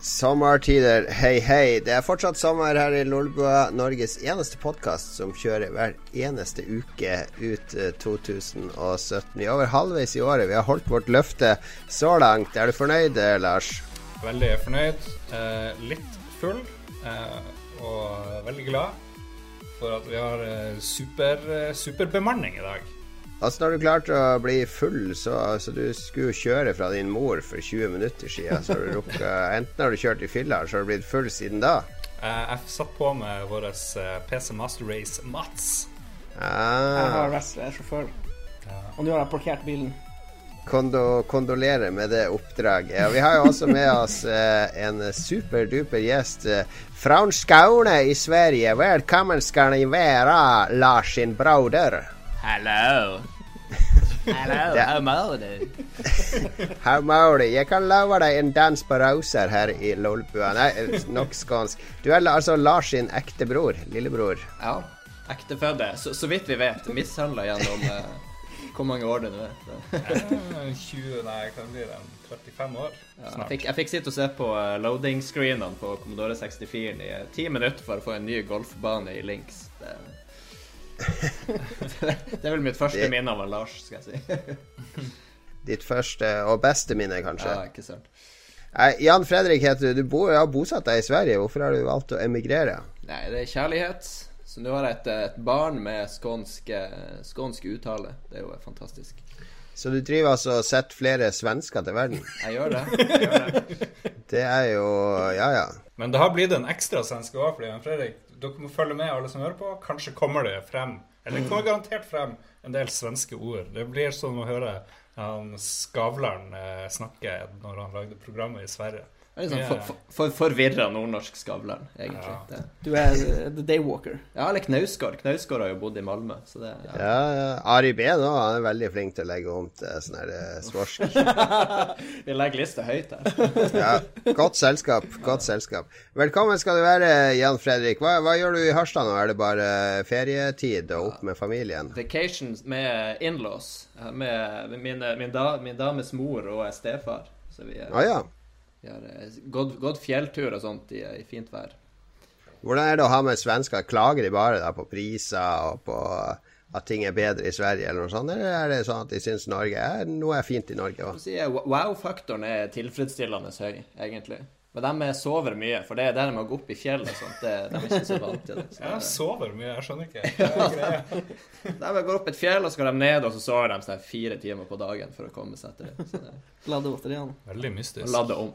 Sommertider, hei hei. Det er fortsatt sommer her i Lolbua, Norges eneste podkast som kjører hver eneste uke ut 2017. Vi er over halvveis i året. Vi har holdt vårt løfte så langt. Er du fornøyd, eh, Lars? Veldig fornøyd. Eh, litt full. Eh, og veldig glad for at vi har eh, super, eh, superbemanning i dag. Altså Når du klarte å bli full, så altså, du skulle kjøre fra din mor for 20 minutter siden. Så har du rukket, enten har du kjørt i fylla, så har du blitt full siden da. Jeg satt på med vår PC Master Race Mats. Ah. Jeg har vært sjåfør Ja. Og nå har jeg parkert bilen. Kondo, kondolerer med det oppdraget. Vi har jo også med oss eh, en superduper gjest. Eh, fra Skåne i Sverige. Velkommen skal ni være, Lars sin broder. Hello. Hello, how are you? how are you? Jeg kan love deg en dans på Rauser her i Lolbua. Nei, nok skånsk. Du er altså Lars sin ekte bror. Lillebror. Ja. Ektefødte. Så, så vidt vi vet. Mishandla gjennom uh, hvor mange år det nå er. 20, nei, kan bli det? 35 år snart. Ja, jeg, fikk, jeg fikk sitte og se på uh, loading-screenene på Commodore 64 i ti minutter for å få en ny golfbane i Links. Det er vel mitt første det... minne av Lars, skal jeg si. Ditt første og beste minne, kanskje? Ja, ikke sant. Jan Fredrik heter du. Du bo, har bosatt deg i Sverige. Hvorfor har du valgt å emigrere? Nei, det er kjærlighet. Så nå har jeg et, et barn med skånsk, skånsk uttale. Det er jo fantastisk. Så du driver altså og setter flere svensker til verden? Jeg gjør det. Jeg gjør det. det er jo Ja, ja. Men det har blitt en ekstra svenske òg, fordi Fredrik dere må følge med, alle som hører på. Kanskje kommer det frem, eller det kommer garantert frem, en del svenske ord. Det blir som å høre han Skavlan eh, snakke når han lagde programmet i Sverige. Det er sånn for, for, for, forvirra nordnorsk Skavlan, egentlig. Ja. Du er the daywalker. Ja, eller Knausgård. Knausgård har jo bodd i Malmö. Så det, ja. Ja, ja. Ari B nå, han er veldig flink til å legge om til sånn her eh, svorsk. Vi legger lista høyt her. ja. Godt selskap. Godt selskap. Velkommen skal du være, Jan Fredrik. Hva, hva gjør du i Harstad nå? Er det bare ferietid og opp med familien? Vacation med inlaws. Med min, min, da, min dames mor og stefar. Så vi, ah, ja. Vi har gått, gått fjelltur og sånt i, i, fint vær. Hvordan er det å ha med svensker? Klager de bare da, på priser og på at ting er bedre i Sverige, eller noe sånt? Eller er det sånn at de syns Norge er noe er fint i Norge òg? Wow-faktoren er tilfredsstillende høy, egentlig. Men de sover mye, for det er det med å gå opp i fjell og sånt. Det, de er ikke så vant til det. Så ja, sover mye, jeg skjønner ikke. de går opp et fjell, og så går de ned, og så sover de seg fire timer på dagen for å komme seg til det. Lade batteriene. Veldig mystisk. Lade om.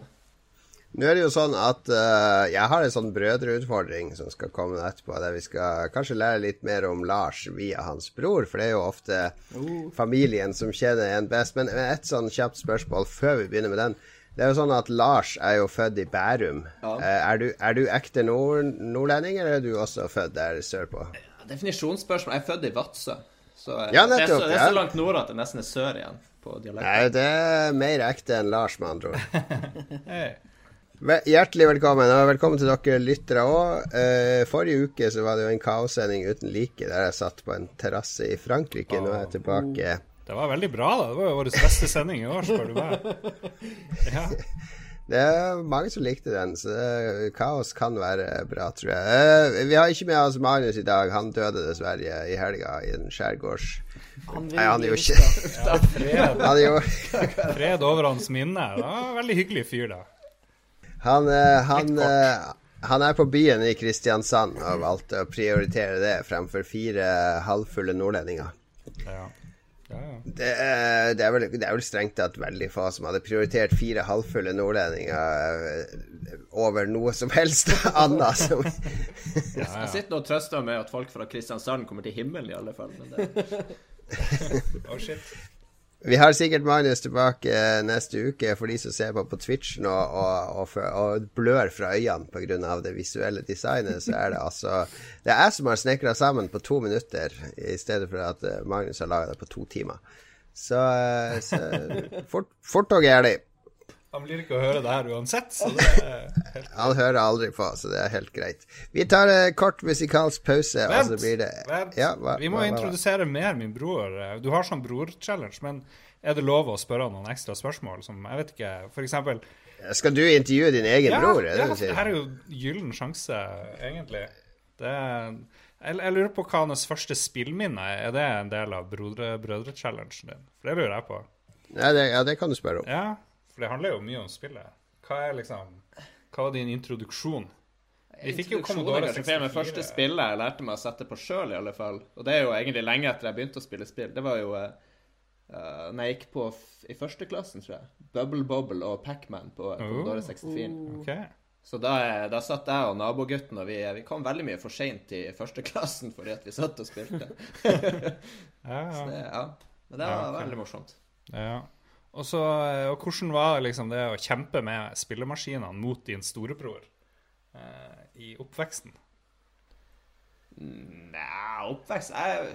Nå er det jo sånn at uh, jeg har en sånn brødreutfordring som skal komme etterpå, der vi skal kanskje lære litt mer om Lars via hans bror, for det er jo ofte uh. familien som kjenner en best. Men et sånn kjapt spørsmål før vi begynner med den. Det er jo sånn at Lars er jo født i Bærum. Ja. Uh, er, du, er, du, ekte nord nordlending, eller er du også født der sørpå? Definisjonsspørsmål. Jeg er født i Vadsø. Så ja, nettopp, det, er så, det er så langt nord at det nesten er sør igjen på dialekten. Nei, det er mer ekte enn Lars, med andre ord. hey. Hjertelig velkommen, og velkommen til dere lyttere òg. Eh, forrige uke så var det jo en kaossending uten like, der jeg satt på en terrasse i Frankrike. Nå er jeg tilbake. Det var veldig bra, da. Det var jo vår beste sending i år, spør du meg. Ja. Det er mange som likte den, så det, kaos kan være bra, tror jeg. Eh, vi har ikke med oss Magnus i dag. Han døde dessverre i helga i en skjærgårds... Han Nei, han er jo ikke ja, fred. fred over hans minne. Det var en veldig hyggelig fyr, da. Han, eh, han, eh, han, er på byen i Kristiansand og valgte å prioritere det fremfor fire halvfulle nordlendinger. Ja. Ja, ja. Det, er, det, er vel, det, er vel, strengt tatt veldig få som hadde prioritert fire halvfulle nordlendinger eh, over noe som helst annet. Som ja, Jeg sitter og trøster med at folk fra Kristiansand kommer til himmelen, i alle fall. Men det... oh, shit. Vi har sikkert Magnus tilbake eh, neste uke for de som ser på på Twitch nå og, og, og blør fra øynene pga. det visuelle designet. Så er det altså Det er jeg som har snekra sammen på to minutter, i stedet for at eh, Magnus har laga det på to timer. Så, eh, så fort, fort og gærent. Han blir ikke å høre det her uansett, så det er helt Han hører aldri på, så det er helt greit. Vi tar en kort musikalsk pause, vent, og så blir det Vent! Ja, hva, vi må hva, hva, introdusere mer min bror. Du har sånn bror-challenge, men er det lov å spørre noen ekstra spørsmål? Som, jeg vet ikke, for eksempel Skal du intervjue din egen ja, bror? Er det ja, det her er jo gyllen sjanse, egentlig. Det er, jeg, jeg lurer på hva hans første spillminne er. Er det en del av brødre- brødre-challengen din? For det lurer jeg på. Ja det, ja, det kan du spørre om. Ja, for det handler jo mye om spillet. Hva er liksom Hva var din introduksjon? Vi fikk jo Commodore er kanskje feil, men 64. første spillet jeg lærte meg å sette på sjøl, i alle fall. Og det er jo egentlig lenge etter jeg begynte å spille spill. Det var jo uh, når jeg gikk på i førsteklassen, tror jeg. Bubble Bobble og Pacman på Commodore 64. Ok. Så da, eh, da satt jeg og nabogutten, og vi, vi kom veldig mye for seint i førsteklassen fordi at vi satt og spilte. Ja, ja. Det, ja. Men det var Ja, okay. veldig morsomt. ja. Og, så, eh, og hvordan var liksom det å kjempe med spillemaskinene mot din storebror eh, i oppveksten? Nei, oppvekst jeg,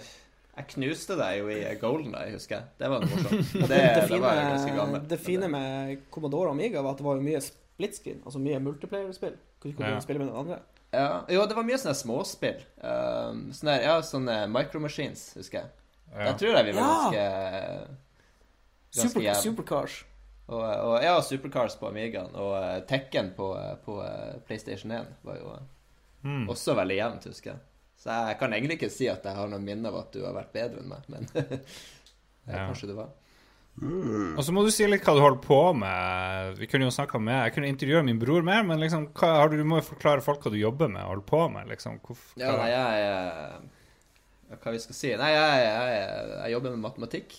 jeg knuste deg jo i Golden Eye, husker jeg. Det var morsomt. Det, Det, det, fine, var ganske gammel. det fine med Commodore Amiga var at det var mye split screen, altså mye multiplayer-spill. Kunne Ja. spille med den andre. Ja, jo, det var mye sånne småspill. Um, sånne, ja, sånne micromachines, husker jeg. Ja. Jeg tror jeg vi var ganske Ganske Super, jævlig. Supercars. Og, og ja, Supercars på Amigaen og uh, Tekken på, eh, på uh, PlayStation 1 var jo Mm. også veldig jevnt, husker jeg. Så jeg kan egentlig ikke si at jeg har noe minne av at du har vært bedre enn meg, men ja, Ja. kanskje du var. Og så må du si litt hva du holder på med. Vi kunne jo snakka med Jeg kunne intervjue min bror mer, men liksom, hva, har du, du må jo forklare folk hva du jobber med og holder på med. liksom. Ja, hva- nei, jeg jeg, Hva vi skal si? Nei, jeg, jeg, jeg jobber med matematikk.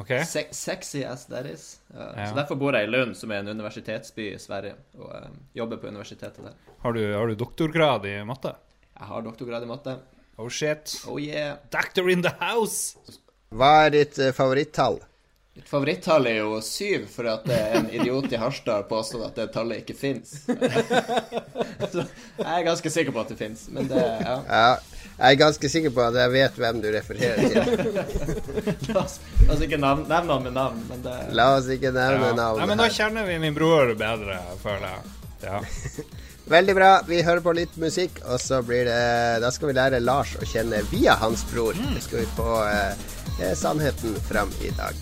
OK? Se sexy as that is. Uh, Ja. Så derfor bor jeg i Lund, som er en universitetsby i Sverige, og uh, jobber på universitetet der. Har du, har du doktorgrad i matte? Jeg har doktorgrad i matte. Oh shit. Oh yeah. Doctor in the house! Hva er ditt uh, favorittall? Mitt favorittall er jo syv, for at er en idiot i Harstad har påstått at det tallet ikke fins. Jeg er ganske sikker på at det fins, men det ja. Ja, jeg er ganske sikker på at jeg vet hvem du refererer til. La oss, la oss ikke nevne han med navn, men det La oss ikke nevne Ja. Nei, men da kjenner vi min bror bedre, føler jeg. Ja. Veldig bra. Vi hører på litt musikk, og så blir det Da skal vi lære Lars å kjenne via hans bror. Det skal vi få eh, sannheten fram i dag.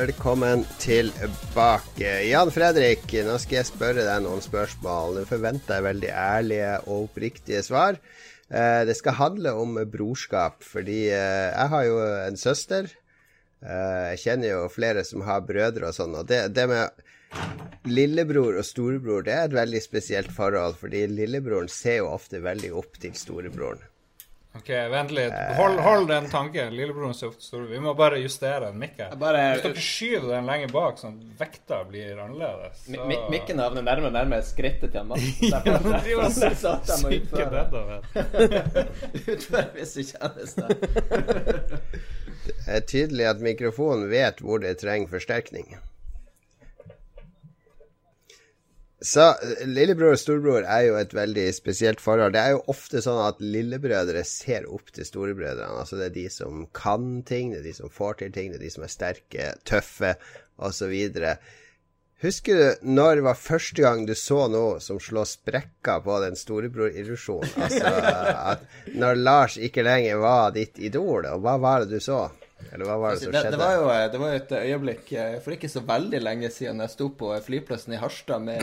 Velkommen tilbake. Jan Fredrik, nå skal jeg spørre deg noen spørsmål. Du forventer jeg veldig ærlige og oppriktige svar. Eh, det skal handle om brorskap, fordi eh, jeg har jo en søster. Eh, jeg kjenner jo flere som har brødre og sånn, og det, det med lillebror og storebror, det er et veldig spesielt forhold, fordi lillebroren ser jo ofte veldig opp til storebroren. OK, vent litt. Hold, hold den tanken. Lillebroren ser ofte stor. Vi må bare justere den mikk her. bare- Hvis dere skyver den lenger bak, sånn at vekta blir annerledes, så mi- Mikken havner nærmere og nærmere skrittet til Mats. Ja, de var syke nedover. Utføre hvis du kjennes det. Det er tydelig at mikrofonen vet hvor det trenger forsterkning. Så eh, lillebror og storebror er jo et veldig spesielt forhold. Det er jo ofte sånn at lillebrødre ser opp til storebrødrene. Altså det er de som kan ting, det er de som får til ting, det er de som er sterke, tøffe osv. Husker du når det var første gang du så noe som slår sprekker på den storebror-illusjonen? Altså at når Lars ikke lenger var ditt idol, og hva var det du så? Eller hva var det som det, skjedde? det, var jo, eh, det var jo et øyeblikk eh, for ikke så veldig lenge siden jeg sto på flyplassen i Harstad med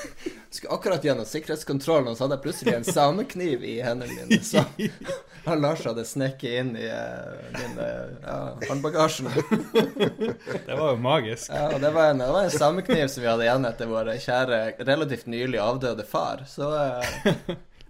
Skulle akkurat gjennom sikkerhetskontrollen, og så hadde jeg plutselig en samekniv i hendene mine. Så han Lars hadde snekket inn i uh, min ja, håndbagasje. Det var jo magisk. Ja, og det var, en, det var en samekniv som vi hadde igjen etter vår kjære, relativt nylig avdøde far. Så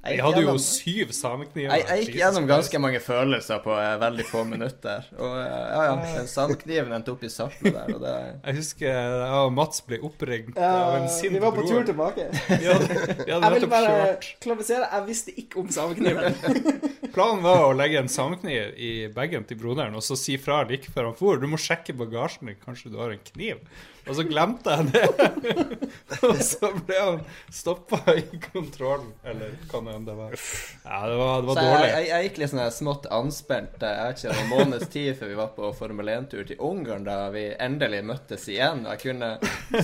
Jeg hadde jo syv samekniver. Jeg, jeg gikk gjennom ganske mange følelser på uh, veldig få minutter. Og uh, ja, ja, samekniven endte opp i sarten der, og det Jeg husker jeg og Mats ble oppringt Ja, av en sint vi var på bror. tur tilbake. Vi hadde, vi hadde Jeg vil bare klarifisere, jeg visste ikke om samekniven. Planen var å legge en samekniv i bagen til broderen og så si fra like før han for. Du må sjekke bagasjen din, kanskje du har en kniv. Og så glemte jeg det. og så ble han stoppa i kontrollen, eller hva nå enn det var. Ja, det var, det var Så jeg, dårlig. jeg, jeg gikk litt sånn smått anspent eh, Jeg vet ikke, en måneds tid før vi var på Formel 1-tur til Ungarn, da vi endelig møttes igjen. Og jeg kunne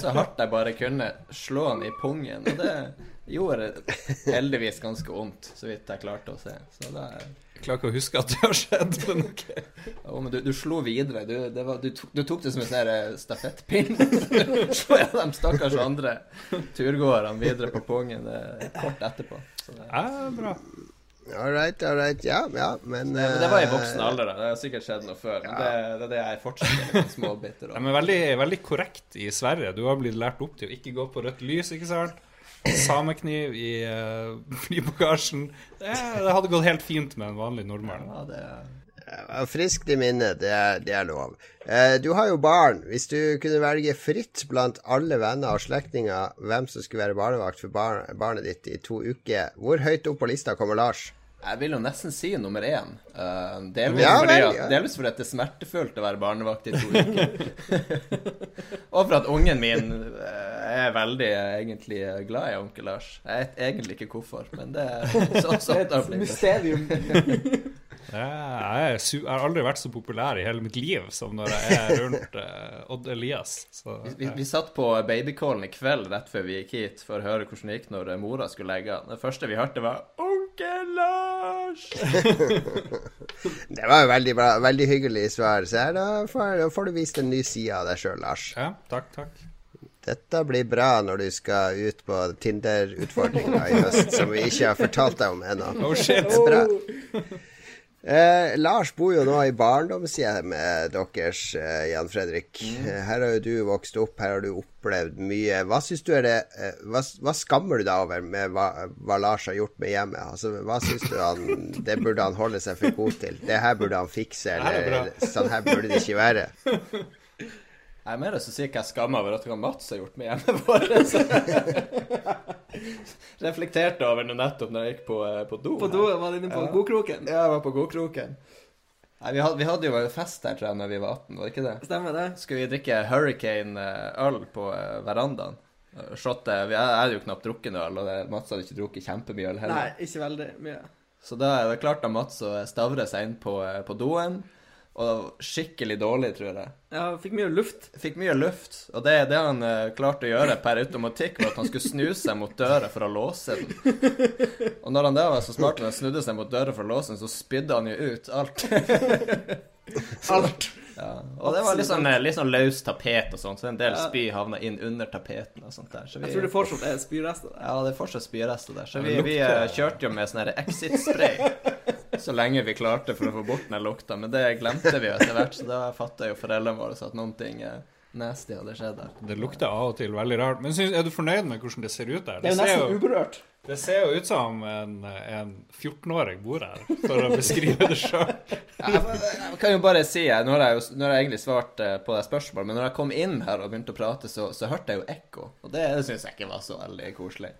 så hardt jeg bare kunne slå han i pungen. Og det gjorde heldigvis ganske vondt, så vidt jeg klarte å se. Så da klarer ikke å huske at det har skjedd. Men ok. oh, men du, du slo videre. Du, det var, du, tok, du tok det som en sånn eh, stafettpinn. Slo jeg de stakkars andre turgåerne videre på pungen eh, kort etterpå. Så det, Ja, bra. All right, all right. Ja, ja, men men det var i eh, voksen alder, da. Det har sikkert skjedd noe før. Men det, det er det jeg fortsetter med. litt småbitter Ja, men veldig, veldig korrekt i Sverige. Du har blitt lært opp til å ikke gå på rødt lys, ikke sant? Samekniv i uh, flybagasjen. Det, det hadde gått helt fint med en vanlig nordmann. Ja, det er Friskt i minnet, det det er lov. Eh, du har jo barn. Hvis du kunne velge fritt blant alle venner og slektninger hvem som skulle være barnevakt for bar barnet ditt i to uker, hvor høyt opp på lista kommer Lars? Jeg vil jo nesten si nummer én. Uh, delvis, Ja, fordi, vel, ja. delvis fordi at det er smertefullt å være barnevakt i to uker. og for at ungen min eh, er veldig eh, egentlig eh, glad i onkel Lars. Jeg vet egentlig ikke hvorfor, men det er så, sånn det er Et mysterium. Jeg, jeg har aldri vært så populær i hele mitt liv som når jeg er rundt uh, Odd Elias. Så, Vi, vi satt på babycallen i kveld rett før vi gikk hit for å høre hvordan det gikk når mora skulle legge an. Det første vi hørte, var 'Onkel Lars'. Det var jo veldig bra. Veldig hyggelig svar. Så her, da får, da får du vist en ny side av deg sjøl, Lars. ja, takk, takk. Dette blir bra når du skal ut på Tinder-utfordringa i høst, som vi ikke har fortalt deg om ennå. Oh shit. Bra. Eh, Lars bor jo nå i barndomshjemmet deres, eh, Jan Fredrik. Mm. her har jo du vokst opp, her har du opplevd mye. Hva syns du er det eh, hva, hva skammer du deg over med hva, hva Lars har gjort med hjemmet? Altså, hva syns du han Det burde han holde seg for god til? Det her burde han fikse, er eller sånn her burde det ikke være. Jeg er mer så sier hva jeg skammer over at Mats har gjort med hjemmet vårt. Reflekterte over det nettopp når jeg gikk på, eh, på do. På do var du inne på Ja. godkroken. Ja, jeg var på godkroken. Nei, vi hadde, vi hadde jo fest her, tror jeg, når vi var 18, var det ikke det? Stemmer det? Skulle vi drikke Hurricane-øl på eh, verandaen? Eh, Shotte Jeg hadde jo knapt drukket noe øl, og Mats hadde ikke drukket kjempemye øl heller. Nei, ikke veldig mye. Så da er det klart at Mats stavre seg inn på, på doen, og det var skikkelig dårlig, tror jeg. Ja, fikk mye luft. Fikk mye luft, og det, er det han uh, klarte å gjøre per automatikk, var at han skulle snu seg mot døra for å låse den. Og når han da var så smart at han snudde seg mot døra for å låse den, så spydde han jo ut alt. Alt. Ja, og det var litt sånn, litt sånn løs tapet og sånn, så en del Ja. spy havna inn under tapeten og sånt der. Så vi, Jeg tror det fortsatt er spyrester der. Ja, det er fortsatt spyrester der. Så vi, vi eh, kjørte jo med sånn exit-spray så lenge vi klarte for å få bort den lukta. Men det glemte vi jo etter hvert, så da fatta jo foreldrene våre at noen eh, nasty hadde skjedd der. Det lukter av og til veldig rart. Men synes, er du fornøyd med hvordan det ser ut der? Det er jo ser nesten uberørt. det ser jo ut som en, en 14-åring bor her, for å beskrive det sjøl. Ja, Jeg, jeg kan jo bare si, nå har jeg, jo, nå har jeg egentlig svart eh, på det spørsmålet, men når jeg kom inn her og begynte å prate, så, så hørte jeg jo ekko. Og det, det syns jeg ikke var så veldig koselig.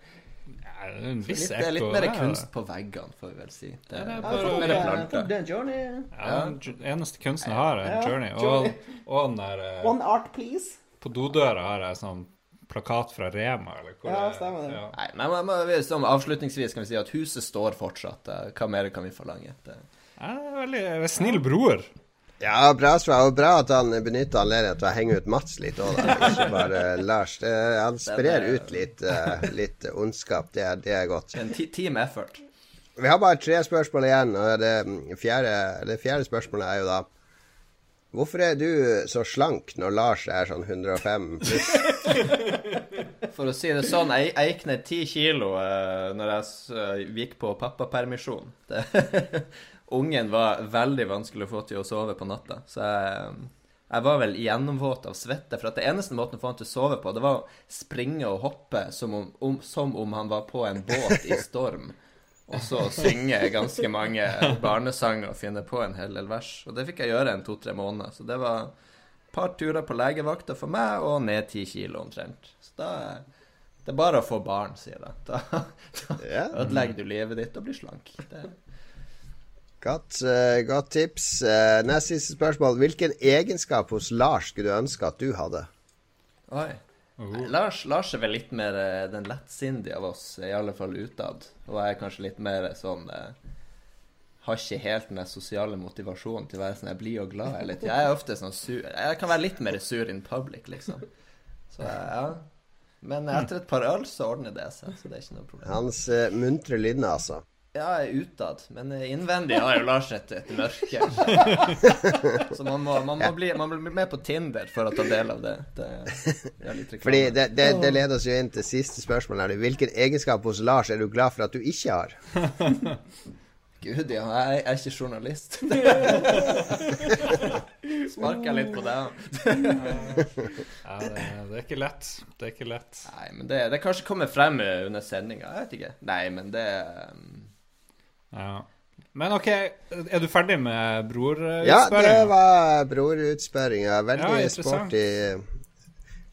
Er en viss Litt, det er litt mer kunst på veggene, får vi vel si. Det, Ja, det er bare- det er- er en journey. Ja, den eneste kunsten jeg har, er en Journey. Og, og den der eh, One art, please. På dodøra har jeg sånn plakat fra Rema, eller hvor Ja, det- stemmer det. Ja. Nei, men men- men som avslutningsvis kan vi si at huset står fortsatt. Eh, Hva mer kan vi forlange? Det, Jeg er veldig er snill bror. Ja, bra svar. Og bra at han benytter anledningen til å henge ut Mats litt òg, da. Ikke bare Lars. Det, han sprer ut litt, uh, litt ondskap. Det det er godt. en team effort. Vi har bare tre spørsmål igjen, og det fjerde, det fjerde spørsmålet er jo da Hvorfor er du så slank når Lars er sånn 105 pluss? For å si det sånn, jeg, jeg gikk ned ti kilo uh, når jeg uh, gikk på pappapermisjon. Ungen var veldig vanskelig å få til å sove på natta, så jeg, jeg var vel gjennomvåt av svette. For at det eneste måten å få han til å sove på, det var å springe og hoppe som om, om, som om han var på en båt i storm. Og så synge ganske mange barnesanger og finne på en hel del vers. Og det fikk jeg gjøre en to-tre måneder. Så det var et par turer på legevakta for meg, og ned ti kilo omtrent. Så da Det er bare å få barn, sier jeg. Da, da ødelegger du livet ditt og blir slank. Det Godt, uh, godt tips. Uh, neste siste spørsmål. Hvilken egenskap hos Lars skulle du ønske at du hadde? Oi. Nei, Lars, Lars, er vel litt mer uh, den lettsindige av oss, i alle fall utad. Og jeg er kanskje litt mer sånn uh, Har ikke helt den sosiale motivasjonen til å være sånn jeg blir og glad hele tida. Jeg er ofte sånn sur Jeg kan være litt mer sur in public, liksom. Så ja. Men etter et par øl så ordner det seg, så det er ikke noe problem. Hans muntre lynne, altså. Ja, utad, men innvendig har jo Lars et, et mørke. Så man må, man, må bli, man må, bli, med på Tinder for å ta del av det. det, det Fordi det, det, det, leder oss jo inn til siste spørsmål. Her. Hvilken egenskap hos Lars er du glad for at du ikke har? Gud, ja. Jeg, jeg er ikke journalist. Sparker litt på deg. ja, det, er ikke lett. Det er ikke lett. Nei, men det, det kanskje kommer frem under sendinga. Jeg vet ikke. Nei, men det um ja. Men OK, er du ferdig med brorutspørringa? Ja, det var brorutspørringa. Veldig ja, sporty.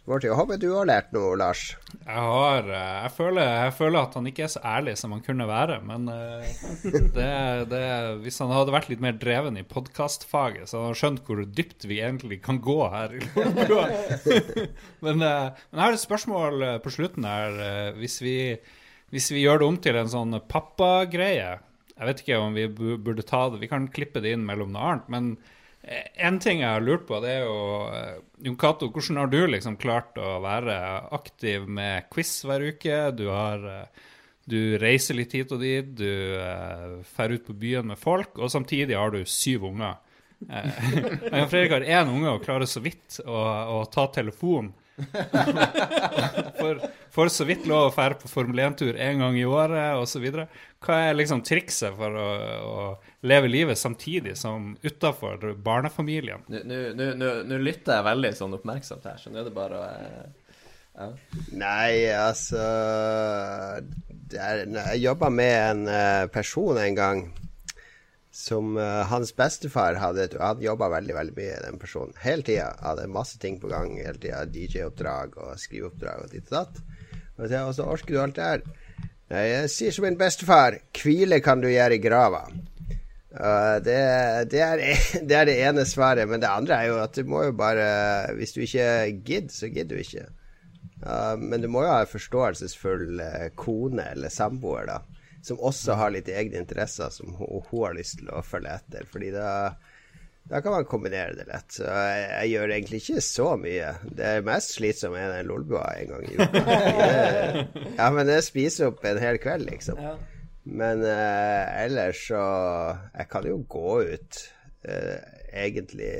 sporty. Jeg håper du har lært noe, Lars. Jeg har eh, jeg føler, jeg føler, at han ikke er så ærlig som han kunne være. Men uh, det, det, hvis han hadde vært litt mer dreven i podkastfaget, så hadde han skjønt hvor dypt vi egentlig kan gå her. men, uh, men jeg har et spørsmål på slutten her. Hvis vi, hvis vi gjør det om til en sånn pappagreie jeg vet ikke om vi burde ta det Vi kan klippe det inn mellom noe annet. Men én en ting jeg har lurt på, det er jo eh, Jon Cato, hvordan har du liksom klart å være aktiv med quiz hver uke? Du har eh, du reiser litt hit og dit, du drar ut på byen med folk, og samtidig har du syv unger. Fredrik har én unge og klarer så vidt å, å ta telefonen for, for så vidt lov å fære på Formel 1-tur én gang i året osv. Hva er liksom trikset for å, å leve livet samtidig som utafor barnefamilien? Nå lytter jeg veldig sånn oppmerksomt her, så nå er det bare å ja. Nei, altså er, Jeg jobba med en uh, person en gang som uh, hans bestefar hadde Han jobba veldig veldig mye, den personen. Hele tida. Hadde masse ting på gang. Hele tida DJ-oppdrag og skriveoppdrag og ditt og datt. Og så orker du alt det her. Jeg sier som min bestefar, hvile kan du gjøre i grava. Uh, det, det, er, det, er, det ene svaret. Men det andre er jo at du må jo bare Hvis du ikke gidder, så gidder du ikke. Uh, men du må jo ha en forståelsesfull kone eller samboer, da som også har litt egne interesser som hun, hun har lyst til å følge etter. Fordi da, da kan man kombinere det lett. Så jeg, jeg, gjør egentlig ikke så mye. Det er mest slitsomt er den lolbua en gang i uka. ja, men det spiser opp en hel kveld, liksom. Men uh, ellers så Jeg kan jo gå ut uh, egentlig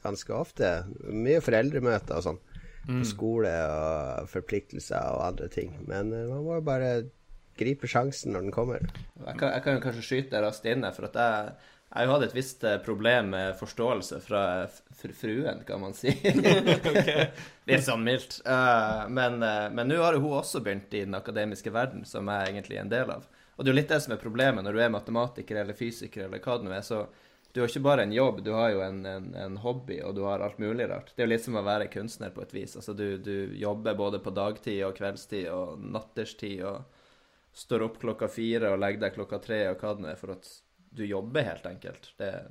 ganske ofte. Mye foreldremøter og sånn. Mm. På skole og forpliktelser og andre ting. Men uh, man må jo bare gripe sjansen når den kommer. Jeg kan, jeg kan kanskje skyte raskt inn for at jeg, jeg har hatt et visst eh, problem med forståelse fra fruen, kan man si. Litt sånn mildt. Uh, men uh, nå har jo hun også begynt i den akademiske verden, som jeg egentlig er en del av. Og det er jo litt det som er problemet når du er matematiker eller fysiker eller hva det nå er. så du har ikke bare en jobb, du har jo en, en, en, hobby, og du har alt mulig rart. Det er jo litt som å være kunstner på et vis. Altså, du, du jobber både på dagtid og kveldstid og natterstid og står opp klokka fire og legger deg klokka tre og hva det er, for at du jobber, helt enkelt. Det er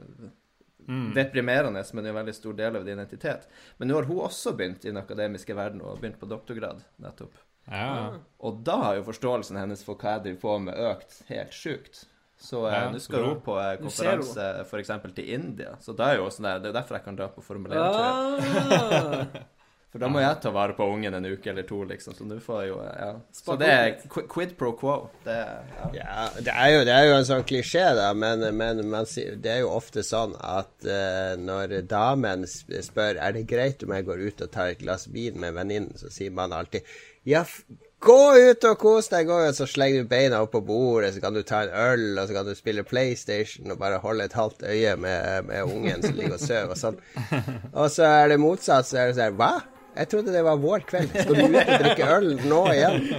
mm. deprimerende, men det er en veldig stor del av din identitet. Men nå har hun også begynt i den akademiske verden og begynt på doktorgrad, nettopp. Ja. Og da har jo forståelsen hennes for hva jeg driver på med, økt helt sjukt. Så eh, ja, nå skal hun på eh, konferanse f.eks. til India. Så da er jo også der, det er derfor jeg kan dra på Formel 1. Ah. For da må jeg ta vare på ungen en uke eller to, liksom. Så nå får jeg jo ja. Så det er quid pro quo. Det, ja. ja det, er jo, det, er jo, en sånn klisjé, da, men, men man, det er jo ofte sånn at uh, når damen spør er det greit om jeg går ut og tar et glass vin med venninnen, så sier man alltid ja, Gå ut og kos deg, gå ut, så slenger du beina opp på bordet, så kan du ta en øl, og så kan du spille PlayStation og bare holde et halvt øye med, med ungen som ligger og sover og sånn. Og så er det motsatt, så er det sånn Hva? Jeg trodde det var vår kveld. Skal du ut og drikke øl nå igjen?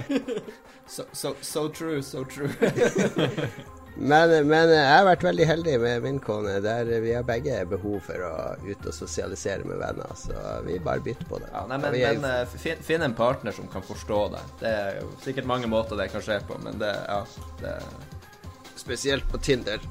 So, so, so true, so true. Men, men, jeg har vært veldig heldig med min kone. Der vi har begge behov for å ut og sosialisere med venner. Så vi bare bytter på det. Ja, nei, men, er... men eh, finn, en partner som kan forstå deg. Det er jo sikkert mange måter det kan skje på, men det, ja, det... Spesielt på Tinder.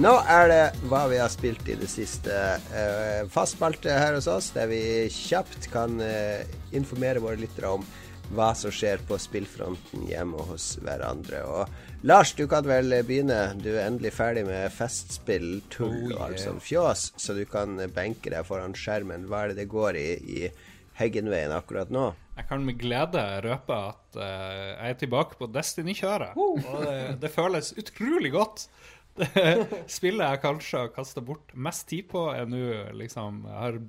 Nå er det hva vi har spilt i det siste. Uh, Fastspalte her hos oss, der vi kjapt kan uh, informere våre lyttere om hva som skjer på spillfronten hjemme hos hverandre. Og Lars, du kan vel begynne. Du er endelig ferdig med festspill, tull oh, yeah. og alt sånt fjås, så du kan benke deg foran skjermen. Hva er det det går i i Heggenveien akkurat nå? Jeg kan med glede røpe at uh, jeg er tilbake på Destiny-kjøret. Og det, det føles utrolig godt. Spillet jeg kanskje har kasta bort mest tid på, er nå liksom har,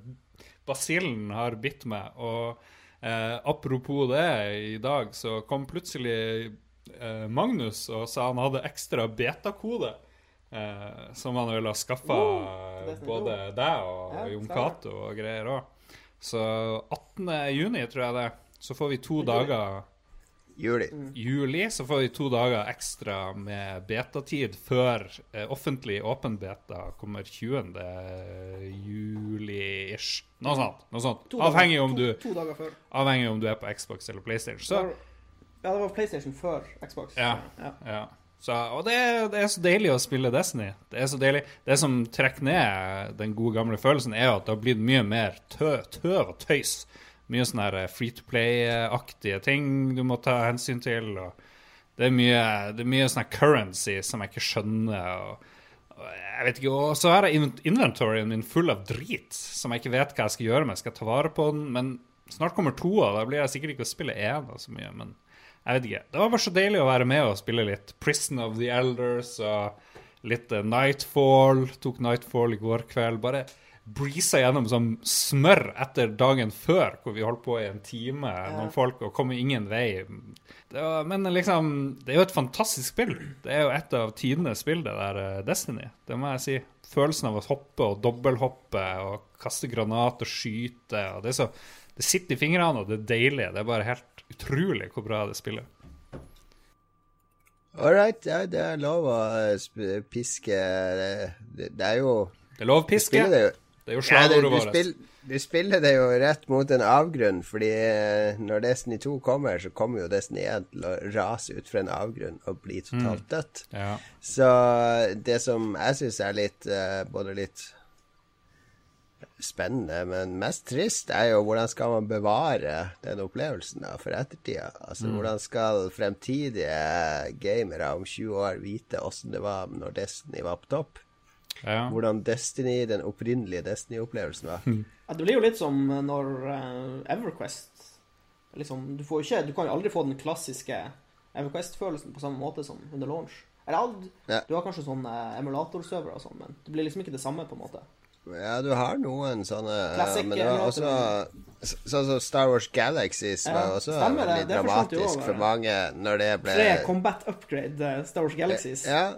Basillen har bitt meg. Og eh, apropos det, i dag så kom plutselig eh, Magnus og sa han hadde ekstra betakode. Eh, som han ville ha skaffa oh, både deg og ja, Jon Cato og greier òg. Så 18. juni, tror jeg det, så får vi to dager Juli. Mm. Juli så får vi to dager ekstra med betatid før eh, offentlig åpen beta kommer 20. juli-ish. Noe sånt. Noe sånt. Avhengig, om du, to, to før. avhengig om du er på Xbox eller PlayStation. Så, ja, det var PlayStation før Xbox. Ja. ja. ja. Så, og det, det, er så deilig å spille Destiny. Det er så deilig. Det som trekker ned den gode, gamle følelsen, er jo at det har blitt mye mer tøv, tøv og tøys mye sånne eh, free to play-aktige ting du må ta hensyn til. og det er mye, det er mye sånn currency som jeg ikke skjønner. og, og jeg vet ikke, og så har jeg inventoryen min full av drit som jeg ikke vet hva jeg skal gjøre med. Jeg skal ta vare på den, men snart kommer to av Da blir jeg sikkert ikke å spille én så mye. Men jeg vet ikke. Det var bare så deilig å være med og spille litt Prison of the Elders og litt uh, Nightfall. Tok Nightfall i går kveld. Bare breeza gjennom som smør etter dagen før, hvor vi holdt på i en time, ja. noen folk, og kom ingen vei. Var, men liksom, det er jo et fantastisk spill. Det er jo et av tidenes spill, det der uh, Destiny. Det må jeg si. Følelsen av å hoppe og dobbelthoppe og kaste granat og skyte. Og det, så, det sitter i fingrene, og det er deilig. Det er bare helt utrolig hvor bra det spiller. All right. Ja, det er lov å piske Det, det er jo Det er lov å piske. Det, det er jo slagordet ja, vårt. Du spiller det jo rett mot en avgrunn, fordi eh, når Destiny 2 kommer, så kommer jo Destiny 1 til å rase ut fra en avgrunn og bli totalt mm. dødt. Mm. Ja. Så det som jeg syns er litt uh, både litt spennende, men mest trist, er jo hvordan skal man bevare den opplevelsen da for ettertida? Altså mm. hvordan skal fremtidige gamere om 20 år vite åssen det var når Destiny var på topp? Ja. Hvordan Destiny, den opprinnelige Destiny-opplevelsen var. Mm. Ja, det blir jo litt som når uh, Everquest liksom, du, får ikke, du kan jo aldri få den klassiske Everquest-følelsen på samme måte som under launch. Eller, ja. Du har kanskje sånne emulatorservere og sånn, men det blir liksom ikke det samme, på en måte. Ja, du har noen sånne Classic, Men det var også Sånn som Star Wars Galaxies Ja, var også stemmer Det dramatisk for mange når det ble Tre combat upgrade eh, Star Wars Galaxies. Ja.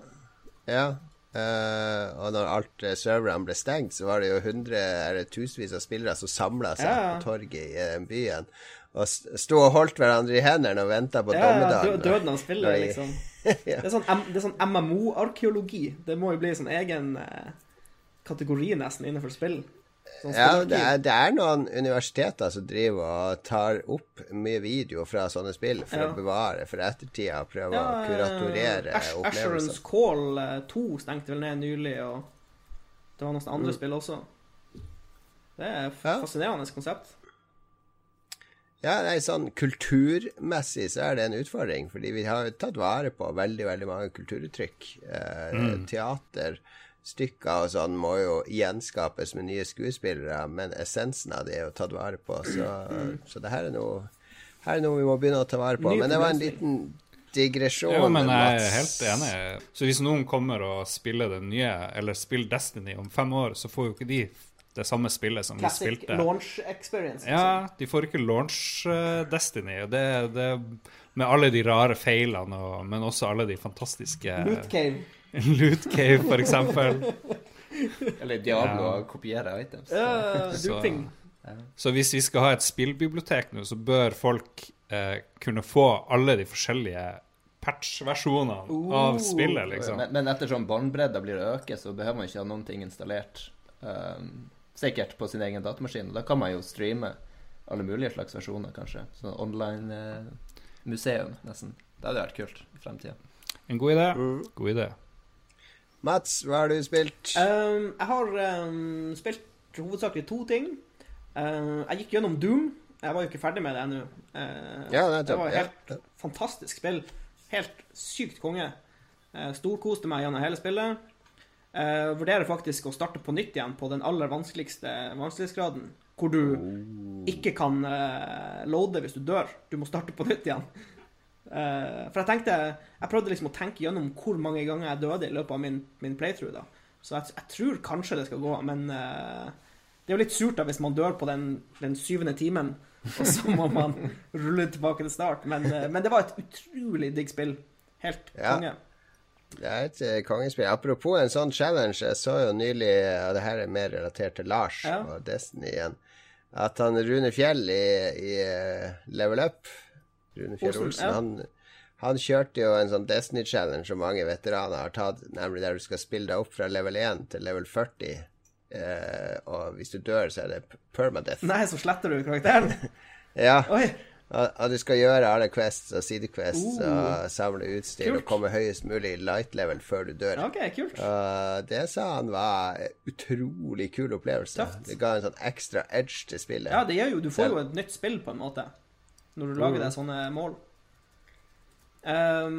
ja. Eh, og når alt uh, serverne ble stengt, så var det jo hundre eller tusenvis av spillere som samla seg Ja, på torget i uh, byen. Og sto og holdt hverandre i hendene og venta på Ja, dommedagen. Ja, døden av spillet, de- liksom. Ja. Det er sånn, sånn MMO-arkeologi. Det må jo bli sånn egen uh, kategori nesten innenfor spill. Sånn Ja, det er, det er noen universiteter som driver og tar opp mye video fra sånne spill for Ja. å bevare for ettertida. Prøve Ja, å kuratorere Ash- Asheron's opplevelser. Call eh, 2 stengte vel ned nylig, og det var noen andre Mm. spill også. Det er et Ja. fascinerende konsept. Ja, nei, sånn kulturmessig så er det en utfordring, fordi vi har tatt vare på veldig, veldig mange kulturuttrykk. Eh, Mm. Teaterstykker og sånn må jo gjenskapes med nye skuespillere, men essensen av det er jo tatt vare på, så, så det her er noe her er noe vi må begynne å ta vare på. Mm. Men det var en liten digresjon. Jo, men jeg er helt enig. Så hvis noen kommer og spiller det nye, eller spiller Destiny om fem år, så får jo ikke de det samme spillet som de Classic spilte. launch experience. liksom. Ja, de får ikke launch eh, Destiny. Og det, det med alle de rare feilene, og, men også alle de fantastiske Loot Cave. Loot Cave, for eksempel. Eller Diablo Ja. kopierer kopiere items. Ja, Så-. Så hvis vi skal ha et spillbibliotek nå, så bør folk eh, kunne få alle de forskjellige patch-versjonene av Oh. spillet, liksom. Men, men ettersom båndbredda blir øket, øke, så behøver man ikke ha noen ting installert um, sikkert på sin egen datamaskin. Da kan man jo streame alle mulige slags versjoner, kanskje. Sånn online-museum, nesten. Det hadde vært kult i fremtida. En god idé. Mm. God idé. Mats, hva har du spilt? Um, jeg har um, spilt hovedsakelig to ting. Uh, jeg gikk gjennom Doom. Jeg var jo ikke ferdig med det ennå. Uh, ja, det det var Ja. helt fantastisk spill. Helt sykt konge. Uh, storkoste meg gjennom hele spillet. Uh, vurderer faktisk å starte på nytt igjen på den aller vanskeligste vanskelighetsgraden. Hvor du ikke kan uh, loade hvis du dør. Du må starte på nytt igjen. Uh, for jeg tenkte Jeg prøvde liksom å tenke gjennom hvor mange ganger jeg døde i løpet av min, min playthrough. da Så jeg, jeg tror kanskje det skal gå, men uh, det er jo litt surt da hvis man dør på den, den syvende timen, og så må man rulle tilbake til start. Men, uh, men det var et utrolig digg spill. Helt Ja. konge. Det er et kongespill. Apropos en sånn challenge, jeg så jo nylig, og det her er mer relatert til Lars Ja. og Destiny igjen, at han Rune Fjell i, i Level Up Rune Fjell Olsen, han, han kjørte jo en sånn Destiny-challenge som mange veteraner har tatt, nemlig der du skal spille deg opp fra level 1 til level 40. Eh, og hvis du dør, så er det permadeath. Nei, så sletter du karakteren. Ja, Oi. og, du skal gjøre alle quests og sidequests uh, og samle utstyr Kult. og komme høyest mulig light level før du dør. OK, kult. Og det sa han var utrolig kul opplevelse. Tøft. Det ga en sånn ekstra edge til spillet. Ja, det gjør jo Du får jo et nytt spill, på en måte, når du lager Mm. deg sånne mål. Um,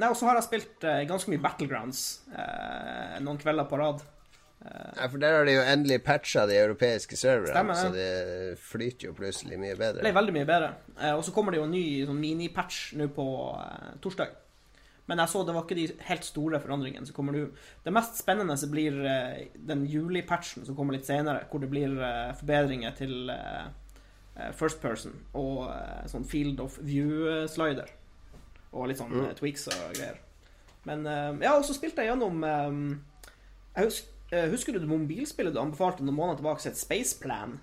nei, og så har jeg spilt uh, ganske mye Battlegrounds uh, noen kvelder på rad. Ja, for der har de jo endelig patcha de europeiske serverne, så det flyter jo plutselig mye Det ble veldig mye bedre. Eh, og så kommer det jo en ny sånn mini-patch nå på eh, torsdag. Men jeg så det var ikke de helt store forandringene som kommer nå. Det mest spennende så blir eh, den juli-patchen som kommer litt senere, hvor det blir eh, forbedringer til eh, eh, first person og eh, sånn field of view-slider. Og litt sånn Mm. eh, tweaks og greier. Men eh, ja, og så spilte jeg gjennom eh, jeg husker, eh, husker du det mobilspillet du anbefalte noen måneder tilbake, som het Space Plan?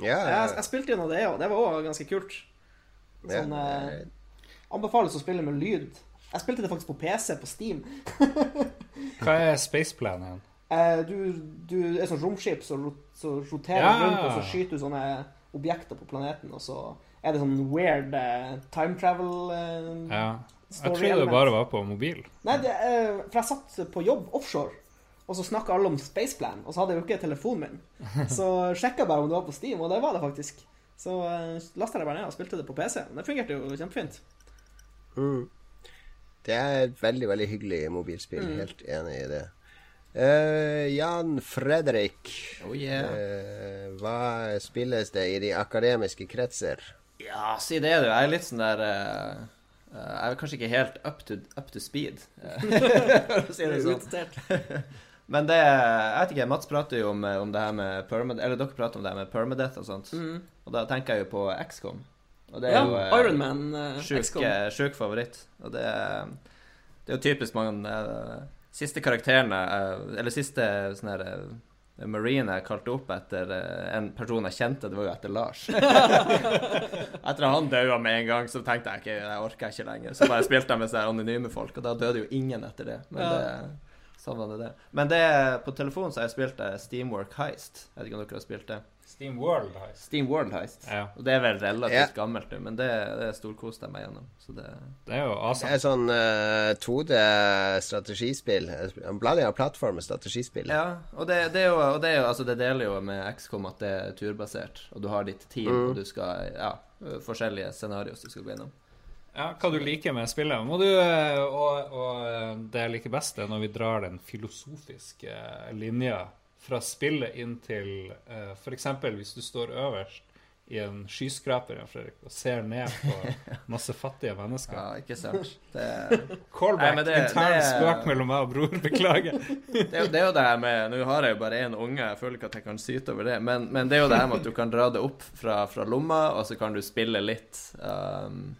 Ja, Jeg, jeg spilte gjennom det òg. Det var òg ganske kult. ja, Sånn, eh. Anbefales å spille med lyd. Jeg spilte det faktisk på PC, på Steam. Hva er Spaceplan igjen? Eh, du, du er sånn romskip som så roterer Ja. rundt, og så skyter du sånne objekter på planeten, og så er det sånn weird uh, time travel uh, Ja. Jeg tror det bare var på mobil. Nei, det, uh, for jeg satt på jobb offshore, og så snakka alle om Spaceplan, og så hadde jeg jo ikke telefonen min. Så sjekka jeg bare om det var på Steam, og det var det faktisk. Så uh, lasta jeg det bare ned og spilte det på PC. Det fungerte jo kjempefint. Mm. Det er et veldig, veldig hyggelig mobilspill. Mm. Helt enig i det. Eh, Jan Fredrik, Oh yeah. uh, hva spilles det i de akademiske kretser? Ja, si det, du. Jeg er litt sånn der eh, eh, Jeg er kanskje ikke helt up to, up to speed, for å si det sånn. Men det Jeg vet ikke, Mats prater jo om, om det her med permadeath Eller dere prater om det her med permadeath og sånt. Mm. Og da tenker jeg jo på XCOM. Og det er Ja, jo Ironman uh, sjuk, XCOM. sjuk favoritt. Og det, det er jo typisk mange Siste karakterene eh, Eller siste sånn her eh, Marine jeg kalte opp etter eh, en person jeg kjente, det var jo etter Lars. etter at han døde med en gang, så tenkte jeg ikke jeg orker ikke lenger. Så bare spilte jeg med sånne anonyme folk, og da døde jo ingen etter det. Men Ja. det, sånn var det det. Men det, på telefonen så har jeg spilt eh, Steamwork Heist. Jeg vet ikke om dere har spilt det? Steam World Heist. Steam World Heist. Ja. Og det er vel relativt Ja. gammelt nå, men det, det storkoste jeg meg gjennom. Så det Det er jo Det er sånn uh, 2D-strategispill. En blanding av plattform og strategispill. Ja, og det, det er jo, og det, er jo altså det deler jo med XCOM at det er turbasert, og du har ditt team, Mm. og du skal Ja, forskjellige scenarioer du skal gå gjennom. Ja, hva du liker med spillet. Må du, eh, og, og eh, det jeg liker best, er når vi drar den filosofiske linja fra spillet inn til uh, f.eks. hvis du står øverst i en skyskraper Fredrik, og ser ned på masse fattige mennesker. Ja, ikke sant? Det, Callback. Nei, det- intern det- spøk mellom meg og bror. Beklager. det, er jo- det er jo det her med Nå har jeg jo bare én unge, jeg føler ikke at jeg kan syte over det, men, men det er jo det her med at du kan dra det opp fra, fra lomma, og så kan du spille litt. Um,